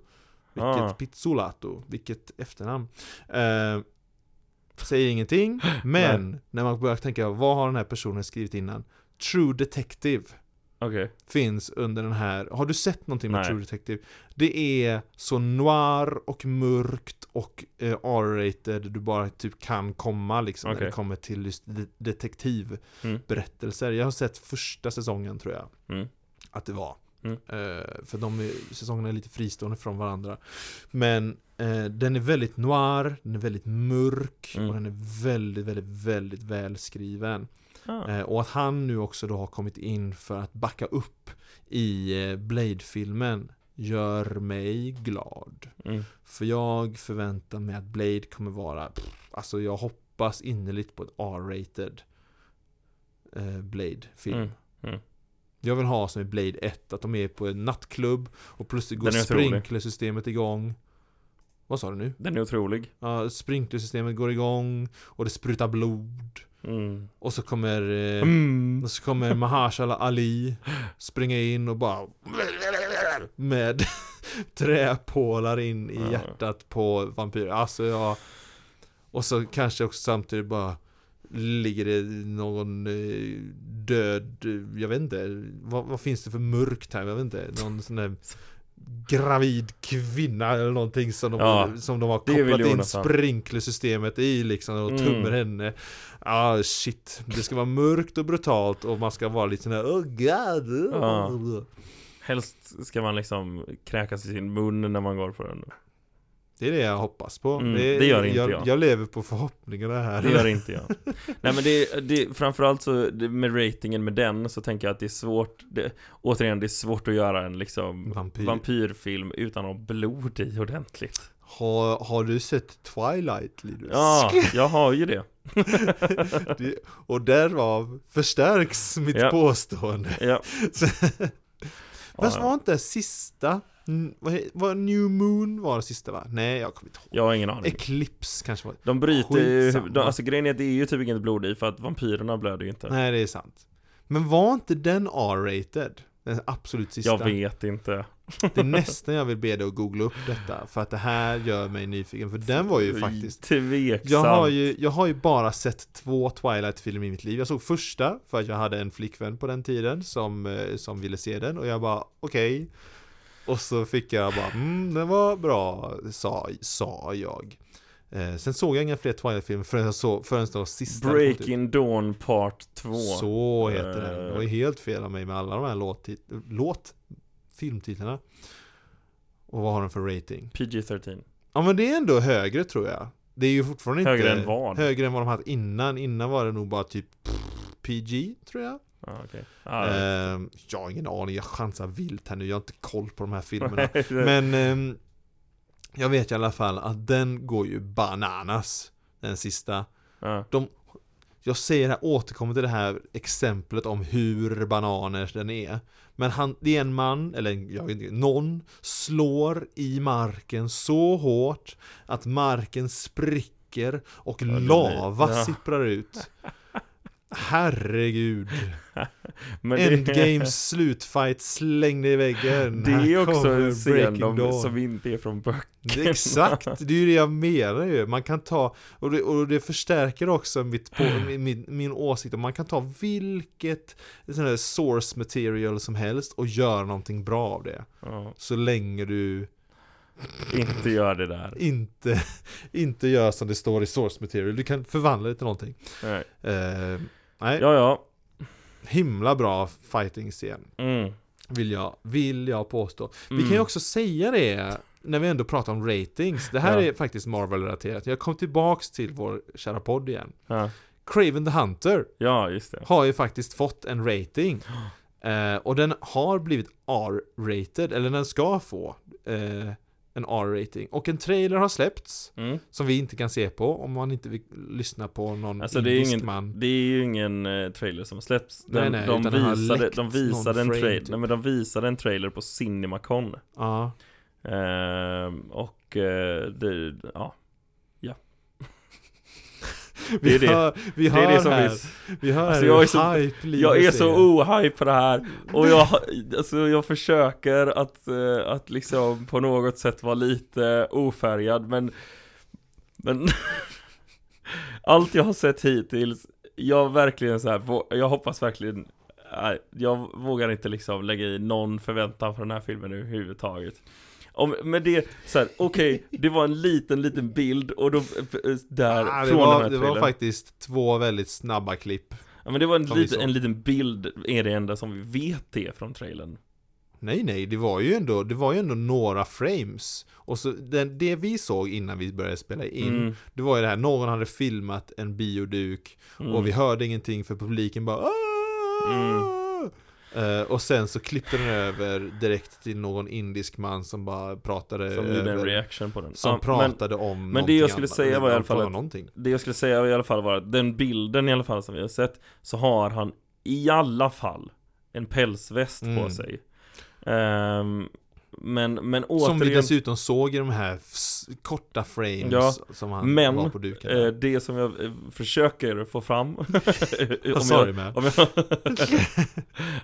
Vilket Ah. Pizzolato, vilket efternamn eh, Säger ingenting, <gasps> men när man börjar tänka, vad har den här personen skrivit innan? True Detective Okej finns under den här, har du sett någonting med Nej. True Detective? Det är så noir och mörkt och eh, R-rated du bara typ kan komma liksom när Okej. det kommer till just de- Mm. detektivberättelser Jag har sett första säsongen tror jag mm. att det var Mm. Eh, För de är, säsongerna är lite fristående från varandra Men eh, den är väldigt noir, den är väldigt mörk Mm. och den är väldigt, väldigt, väldigt välskriven Ah. Eh, och att han nu också då har kommit in för att backa upp i eh, Blade-filmen gör mig glad. Mm. För jag förväntar mig att Blade kommer vara, pff, alltså jag hoppas innerligt på ett R-rated eh, Blade-film. Mm, mm. Jag vill ha som i Blade 1, att de är på en nattklubb och plötsligt går sprinklersystemet igång. Vad sa du nu? Den är otrolig Ja, sprinklersystemet går igång och det sprutar blod. mm. Och så kommer eh, Mm. och så kommer Mahershala Ali springa in och bara med <laughs> träpålar in i hjärtat på vampyrer. Alltså jag... Och så kanske också samtidigt bara ligger det någon eh, död, jag vet inte, vad, vad finns det för mörkt här? Jag vet inte, någon sån där gravid kvinna eller någonting som de, Ja, som de har kopplat in sprinklersystemet i liksom och Mm. tummer henne. Ah, shit, det ska vara mörkt och brutalt och man ska vara lite sån här oh god. Ja. Helst ska man liksom kräkas i sin mun när man går på den Det är det jag hoppas på Mm, det gör inte jag, jag. jag lever på förhoppningarna här Det gör <laughs> inte jag Nej men det, det framförallt så det, med ratingen med den så tänker jag att det är svårt det, Återigen det är svårt att göra en liksom Vampyr. vampyrfilm utan att ha blod i ordentligt Har, har du sett Twilight Linus? Ja, <laughs> jag har ju det <laughs> det, Och därav förstärks mitt Ja. påstående Ja, Fast var inte sista vad, New Moon var det sista va? Nej jag kommer inte ihåg. Jag har ingen aning. Eclipse kanske var De bryter ju, de, alltså grejen är att det är ju typ inget blod i för att vampyrerna blöder ju inte. Nej det är sant. Men var inte den R-rated? Den absolut sista. Jag vet inte. Det är <laughs> nästan jag vill be dig att googla upp detta För att det här gör mig nyfiken För den var ju faktiskt Tveksamt. Jag har, ju, jag har ju bara sett två Twilight-filmer i mitt liv. Jag såg första för att jag hade en flickvän på den tiden som, eh, som ville se den och jag bara okej Och så fick jag bara mm, den var bra sa, sa jag Eh, sen såg jag inga fler Twilight-filmer förrän jag såg, förrän var sista Breaking Dawn Part 2 Så heter den. Det var Eh. helt fel av mig med alla de här låttit- låt filmtitlarna. Och vad har den för rating? PG-13 Ja men det är ändå högre tror jag. Det är ju fortfarande inte Högre än vad? Högre än vad de haft innan. Innan var det nog bara typ PG tror jag. Ah, okej ah, Ehm, jag har ingen aning, jag chansar vilt här nu. Jag har inte koll på de här filmerna. Men ehm, jag vet i alla fall att den går ju bananas. Den sista. ja. Jag säger det här, återkommer till det här exemplet om hur bananer den är. Men han, det är en man, eller jag vet inte, någon slår i marken så hårt att marken spricker och lava ja. sipprar ut. <laughs> Herregud. <laughs> Endgames slutfight slängde i väggen. det är också en scen de, som inte är från böcker Det är Exakt, det är ju det jag menar ju. Man kan ta, och det, och det förstärker också mitt, på, <sighs> min, min åsikt man kan ta vilket sån source material som helst och göra någonting bra av det. ja, Så länge du Inte gör det där <laughs> inte, inte gör som det står i source material. Du kan förvandla det till någonting. Nej, Eh, nej, ja ja himla bra fighting-scen. mm. Vill jag, vill jag påstå. Vi Mm. kan ju också säga det när vi ändå pratar om ratings. Det här Ja. är faktiskt Marvel-relaterat. Jag kom tillbaks till vår kära podd igen. ja. Craven the Hunter ja, just det har ju faktiskt fått en rating. <gasps> Eh, och den har blivit R-rated, eller den ska få eh, en R-rating. Och en trailer har släppts, mm. som vi inte kan se på om man inte vill lyssna på någon Alltså det är, ingen, man. det är ju ingen eh, trailer som släpps Nej, den, nej, de, utan visade, de, visade en frame, typ. nej, men de visade en trailer på Cinemacon Ja. Ehm, Och eh, det, ja Vi är det. hör, vi Det hör är det som här, vi, vi hör Alltså, jag är så- hype Jag är så ohype på det här. Och jag, alltså, jag försöker att, eh, att liksom på något sätt vara lite ofärgad men Men <laughs> Allt jag har sett hittills Jag verkligen så här, jag hoppas verkligen Jag vågar inte liksom lägga i någon förväntan för den här filmen överhuvudtaget om, men det, så här, okej, det var en liten, liten bild och då, eh, där, Ah, från den var, här det var trailern. faktiskt två väldigt snabba klipp Ja men det var en, liten, en liten bild, är det enda som vi vet det från trailern Nej nej, det var ju ändå, det var ju ändå några frames Och så det, det vi såg innan vi började spela in Mm, Det var ju det här, någon hade filmat en bioduk mm. Och vi hörde ingenting för publiken bara! Mm. Eh, Och sen så klippte den över direkt till någon indisk man som bara pratade Som gjorde en reaction på den Som men pratade om men det jag skulle annat. säga var i alla fall att-. Det jag skulle säga i alla fall var att den bilden i alla fall som vi har sett Så har han i alla fall en pälsväst Mm. på sig Ehm, Men, men Som vi återigen dessutom såg i de här korta frames Ja, som han men, var på duken eh, Det som jag eh, försöker få fram <laughs> du med? om jag,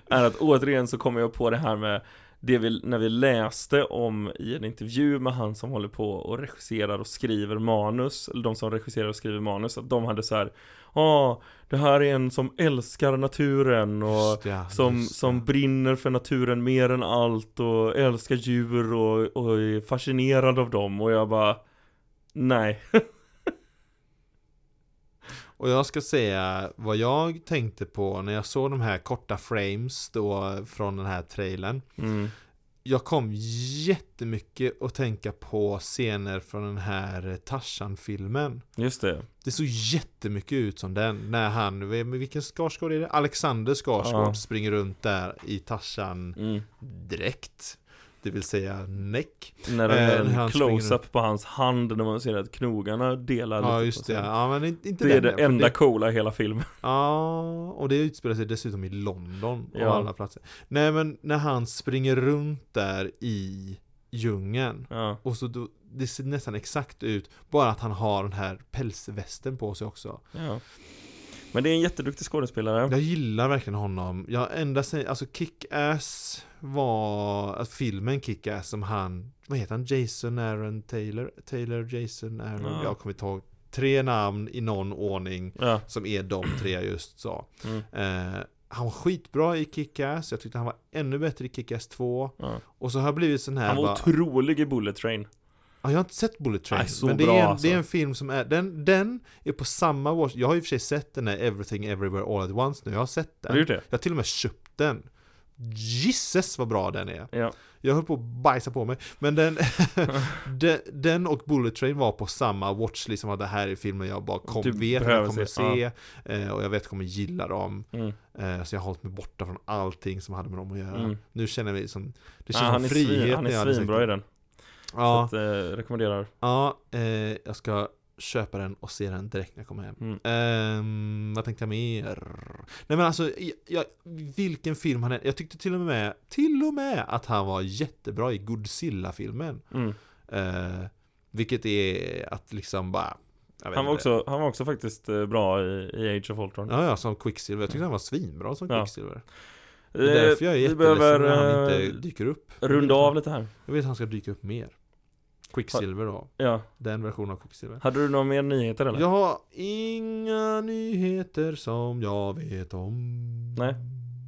<laughs> är att återigen så kommer jag på det här med det vi, när vi läste om i en intervju med han som håller på och regisserar och skriver manus, eller de som regisserar och skriver manus, att de hade så här Ja, det här är en som älskar naturen och det, som, som brinner för naturen mer än allt och älskar djur och, och är fascinerad av dem. Och jag bara Nej, <laughs> Och jag ska säga vad jag tänkte på när jag såg de här korta frames då från den här trailern mm. Jag kom jättemycket att tänka på scener från den här Tarzan-filmen just det Det såg jättemycket ut som den När han, vilken Skarsgård är det? Alexander Skarsgård Ja. springer runt där i Tarzan mm. Det vill säga näck När det är en close-up på hans hand när man ser att knogarna delar Ja lite just det, ja men inte inte Det är den, det enda coola i hela filmen. <laughs> Ja, och det utspelar sig dessutom i London och Ja. alla platser. Nej men när han springer runt där i djungeln Ja, och så då, det ser nästan exakt ut, bara att han har den här pälsvästen på sig också. ja Men det är en jätteduktig skådespelare Jag gillar verkligen honom. Jag ända sen, alltså Kick-Ass var, alltså filmen Kick-Ass som han, vad heter han? Jason Aaron Taylor? Taylor Jason Aaron? Ja. Jag kommer inte ihåg. Tre namn i någon ordning Ja, som är de tre jag just sa. mm. Eh, han var skitbra i Kick-Ass, jag tyckte han var ännu bättre i Kick-Ass 2 ja. Och så har jag blivit sån här Han var bara, otrolig i Bullet Train jag har inte sett Bullet Train, Nej, men det är, en, alltså. det är en film som är, den, den är på samma watch, jag har och för sig sett den här Everything Everywhere All At Once nu, jag har sett den. det? Jag har till och med köpt den. Gisses vad bra den är. Ja. Jag höll på att bajsa på mig. Men den, <laughs> <laughs> den, den och Bullet Train var på samma watchlist som att det här är filmer jag bara kom, Du vet att jag kommer se, se. eh, Och jag vet att jag kommer gilla dem. Mm. Eh, Så jag har hållit mig borta från allting som hade med dem att göra. Mm. Nu känner mig som, det Ja, känns han, som är frihet svin, han är svinbra i den. Ja, Så att, eh, rekommenderar. ja eh, jag ska köpa den och se den direkt när jag kommer hem. Mm. Ehm, vad tänkte jag mer? Nej men alltså, jag, jag, vilken film han är. Jag tyckte till och med, till och med att han var jättebra i Godzilla-filmen. Mm. Eh, vilket är att liksom bara Han, var inte. också, han var också faktiskt eh, bra i, i Age of Ultron. Ja, ja, som Quicksilver. Jag tyckte han var svinbra som Ja. Det är därför jag är jätteledsen behöver när han eh, inte dyker upp. runda av lite här. Jag vill att han ska dyka upp mer. Quicksilver då. Ja. Den versionen av Quicksilver. Hade du några mer nyheter eller? Jag har inga nyheter som jag vet om. Nej.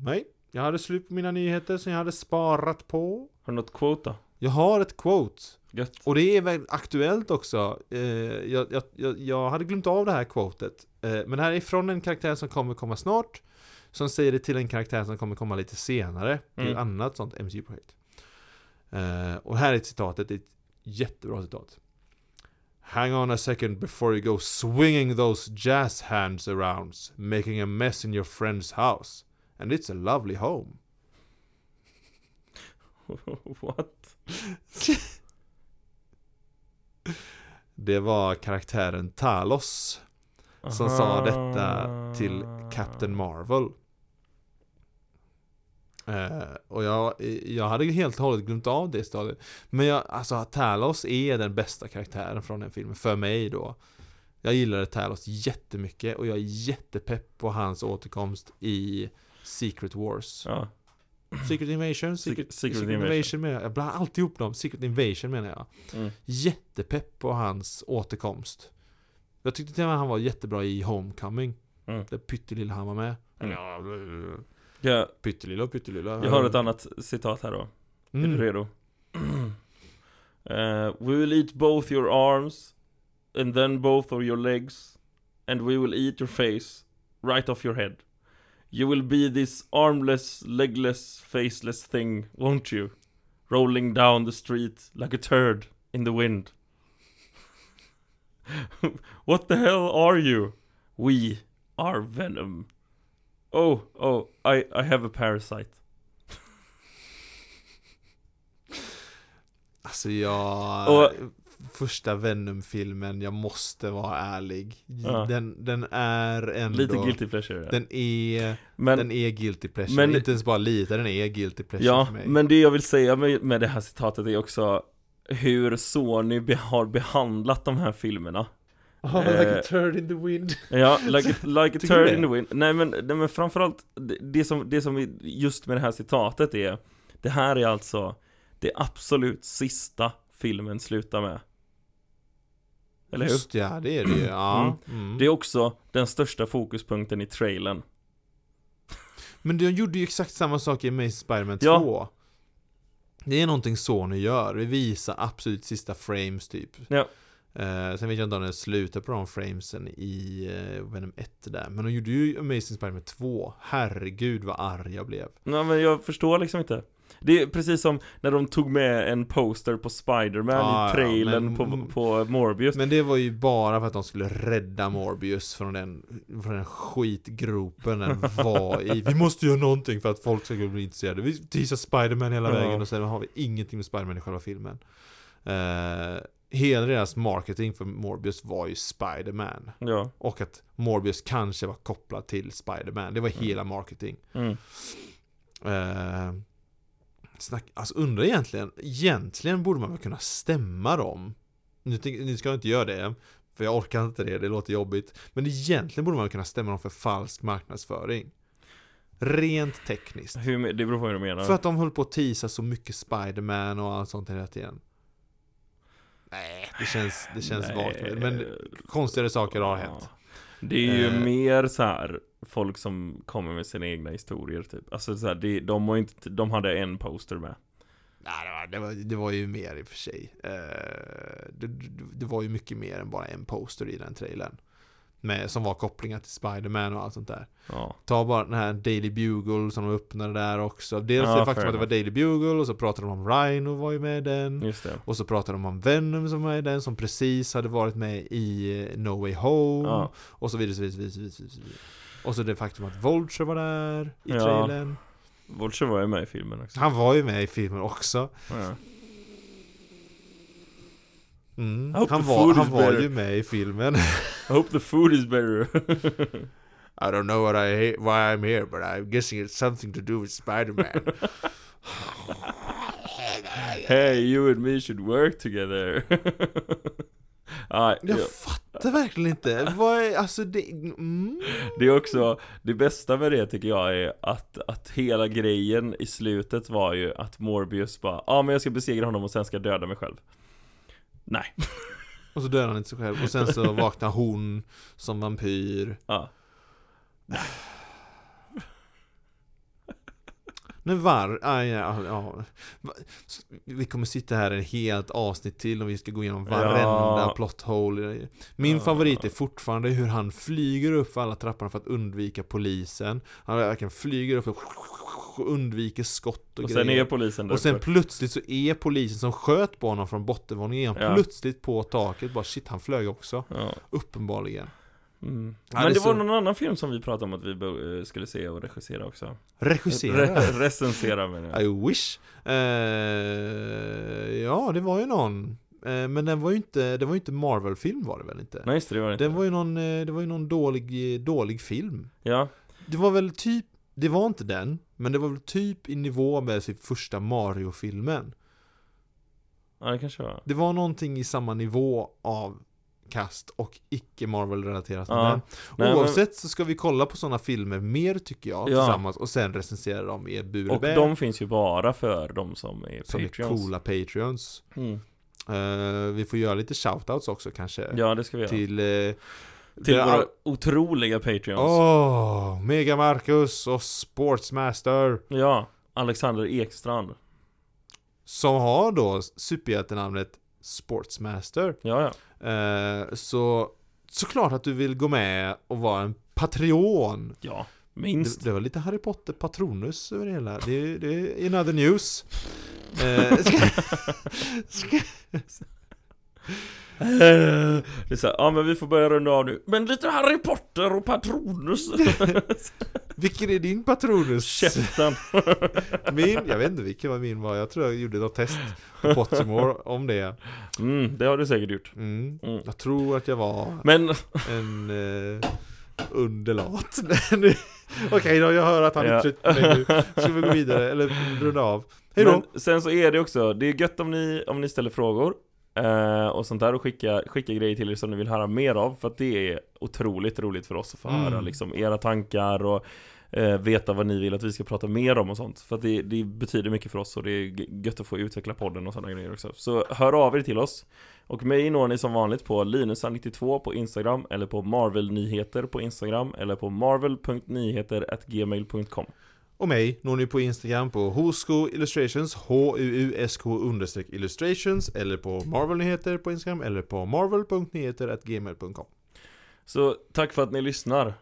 Nej. Jag hade slut på mina nyheter som jag hade sparat på. Har du något quote då? Jag har ett quote. Gött. Och det är väldigt aktuellt också. Eh, jag, jag, jag, jag hade glömt av det här quotet. Eh, men det här är från en karaktär som kommer komma snart. Som säger det till en karaktär som kommer komma lite senare. Till Mm. ett annat sånt MCU-projekt. Eh, och här är citatet, ett jättebra citat. Hang on a second before you go swinging those jazz hands around, making a mess in your friend's house. And it's a lovely home. <laughs> What? Det var karaktären Talos som sa detta till Captain Marvel. Eh, och jag, jag hade helt och hållet glömt av det stadiet. Men jag, alltså Talos är den bästa karaktären från den filmen, för mig då. Jag gillade Talos jättemycket och jag är jättepepp på hans återkomst i Secret Wars. Ja. Secret Invasion? Secret, Secret Secret Invasion. Invasion menar jag. Jag blandar alltid ihop dem. Secret Invasion menar jag. Mm. Jättepepp på hans återkomst. Jag tyckte till och med han var jättebra i Homecoming. Mm. Där pyttelilla han var med. Mm. Ja, pyttelilla och pyttelilla. jag har ett annat citat här då. Är Mm. du redo? <clears throat> Eh, we will eat both your arms And then both of your legs And we will eat your face Right off your head You will be this armless, legless, faceless thing, won't you? Rolling down the street like a turd in the wind <laughs> What the hell are you? We are Venom Oh, oh, I, I have a parasite <laughs> Alltså jag... Och- Första Venom-filmen, jag måste vara ärlig. Ja. Den, den är ändå... Lite guilty pleasure ja. Den är, Men, den är guilty pleasure. Men- Inte ens bara lite, den är guilty pleasure ja, för mig. men det jag vill säga med, med det här citatet är också Hur Sony har behandlat de här filmerna Oh, like a turd in the wind. Ja, like a, <laughs> like a turd in the wind Nej men, nej, men framförallt det, det, som, det som är just med det här citatet är Det här är alltså Det absolut sista filmen slutar med Eller hur? Just ja, det är det ju. Ja. Mm. Det är också den största fokuspunkten i trailern Men de gjorde ju exakt samma sak i Amazing Spider-Man 2. Ja. Det är någonting Sony gör. Vi visar absolut sista frames typ. Ja. Eh, sen vet jag inte om den slutar på de framesen i eh, Venom 1 där. Men de gjorde ju Amazing Spider-Man 2. Herregud vad arg jag blev. Nej men jag förstår liksom inte Det är precis som när de tog med en poster på Spider-Man Ja, ja, i trailern men- på, på Morbius Men det var ju bara för att de skulle rädda Morbius från den, från den skitgropen den <laughs> var i. Vi måste göra någonting för att folk ska bli intresserade. Vi teasar Spider-Man hela Ja. vägen och sen har vi ingenting med Spider-Man i själva filmen. Eh, hela deras marketing för Morbius var ju Spider-Man. Ja, Och att Morbius kanske var kopplad till Spider-Man. Det var Mm. hela marketing. mm. Eh, snack, alltså undrar egentligen, egentligen borde man väl kunna stämma dem. Nu, nu ska jag inte göra det, för jag orkar inte det, det låter jobbigt. Men egentligen borde man väl kunna stämma dem för falsk marknadsföring. Rent tekniskt. Hur, det beror på hur du menar För att de höll på att teasa så mycket Spider-Man och allt sånt hela tiden. Nej, det känns, det känns Nej. vagt. Men konstigare saker har hänt. Det är ju Eh. mer så här folk som kommer med sina egna historier typ Alltså så här, det, de, har inte, de hade en poster med Nej, det var, det, var, det var ju mer i och för sig. Eh, det, det var ju mycket mer än bara en poster i den trailern. Med, som var kopplingar till Spider-Man och allt sånt där. Ja. Ta bara den här Daily Bugle som de öppnade där också. Dels Ja, det faktum att det var Daily Bugle och så pratade de om Rhino var ju med i den. Och så pratade de om Venom som var i den, som precis hade varit med i eh, No Way Home. Ja. Och så vidare, så vidare, så vidare, så vidare. Och så det faktum att Vulture var där i trailern. Vulture var ju med i filmen också. Han var ju med i filmen också. Ja. Mm. Han var, han var ju med i filmen. I hope the food is better. <laughs> I don't know what I why I'm here, but I'm guessing it's something to do with Spider-Man. <laughs> hey, you and me should work together. <laughs> ja, ja. Jag fattar verkligen inte. Vad är, alltså det... Mm. Det är också, det bästa med det tycker jag är att, att hela grejen i slutet var ju att Morbius bara Ja ah, men jag ska besegra honom och sen ska jag döda mig själv Nej, <laughs> Och så dör han inte sig själv. Och sen så vaknar hon som vampyr. ja, Men var... Ah, ja, ja. Vi kommer sitta här en helt avsnitt till och vi ska gå igenom varenda Ja. plot hole. Min Ja. favorit är fortfarande hur han flyger upp för alla trapporna för att undvika polisen. Han verkligen flyger upp och undviker skott och, och sen grejer. är polisen där Och sen plötsligt så är polisen som sköt på honom från bottenvåningen Ja. plötsligt på taket. Bara shit, han flög också. Uppenbarligen. Mm. Ja, Men det var så- någon annan film som vi pratade om att vi eh, skulle se och regissera också Regissera. Re- <laughs> Recensera menar jag I wish. Eh, ja, det var ju någon. Eh, men den var ju inte, det var ju inte Marvel-film var det väl inte? Nej just det, det var det inte Den var ju någon, det var ju någon dålig, dålig film. Ja, Det var väl typ, det var inte den, men det var väl typ i nivå med typ första Mario-filmen. ja det kanske var Det var någonting i samma nivå av kast och icke Marvel-relaterat Ja. Nej, Oavsett så ska vi kolla på sådana filmer mer tycker jag, Ja. tillsammans och sen recensera dem i bur Och de finns ju bara för de som är som är Patreons coola Patreons. mm. Eh, vi får göra lite shoutouts också kanske. Ja det ska vi göra Till... Uh, Till våra otroliga Patreons Åh! Mega Marcus och Sportsmaster. Ja, Alexander Ekstrand Som har då superhjältenamnet Sportsmaster. Ja, ja så såklart att du vill gå med och vara en Patreon. Ja, Det, minst det var lite Harry Potter Patronus över det hela. Det, det är in other news. <laughs> Det är så här, ja men vi får börja runda av nu Men lite Harry Potter och Patronus <laughs> vilken är din Patronus? Käften <laughs> Min? Jag vet inte vilken var min var. Jag tror jag gjorde något test på Pottermore om det. Mm, det har du säkert gjort Mm. Mm. Jag tror att jag var Men, en eh, underlat. <laughs> Okej då, jag hör att han Ja. är trött på mig nu. Ska vi gå vidare, eller runda av? Hej då! men sen så är det också, det är gött om ni, om ni ställer frågor eh, Och sånt där och skicka, skicka grejer till er som ni vill höra mer av För att det är otroligt roligt för oss att få Mm. höra liksom era tankar och eh, Veta vad ni vill att vi ska prata mer om och sånt. För att det, det betyder mycket för oss och det är gött att få utveckla podden och sådana grejer också. Så hör av er till oss. Och mig når ni som vanligt på linusan92 på Instagram Eller på marvelnyheter på Instagram Eller på marvel.nyheter.gmail.com Och mig når ni på Instagram på Husko Illustrations, H-U-U-S-K illustrations eller på Marvelnyheter på Instagram eller på marvel.nyheter.gmail.com Så tack för att ni lyssnar.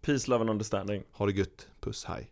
Peace, love and understanding. Ha det gött, puss, hej!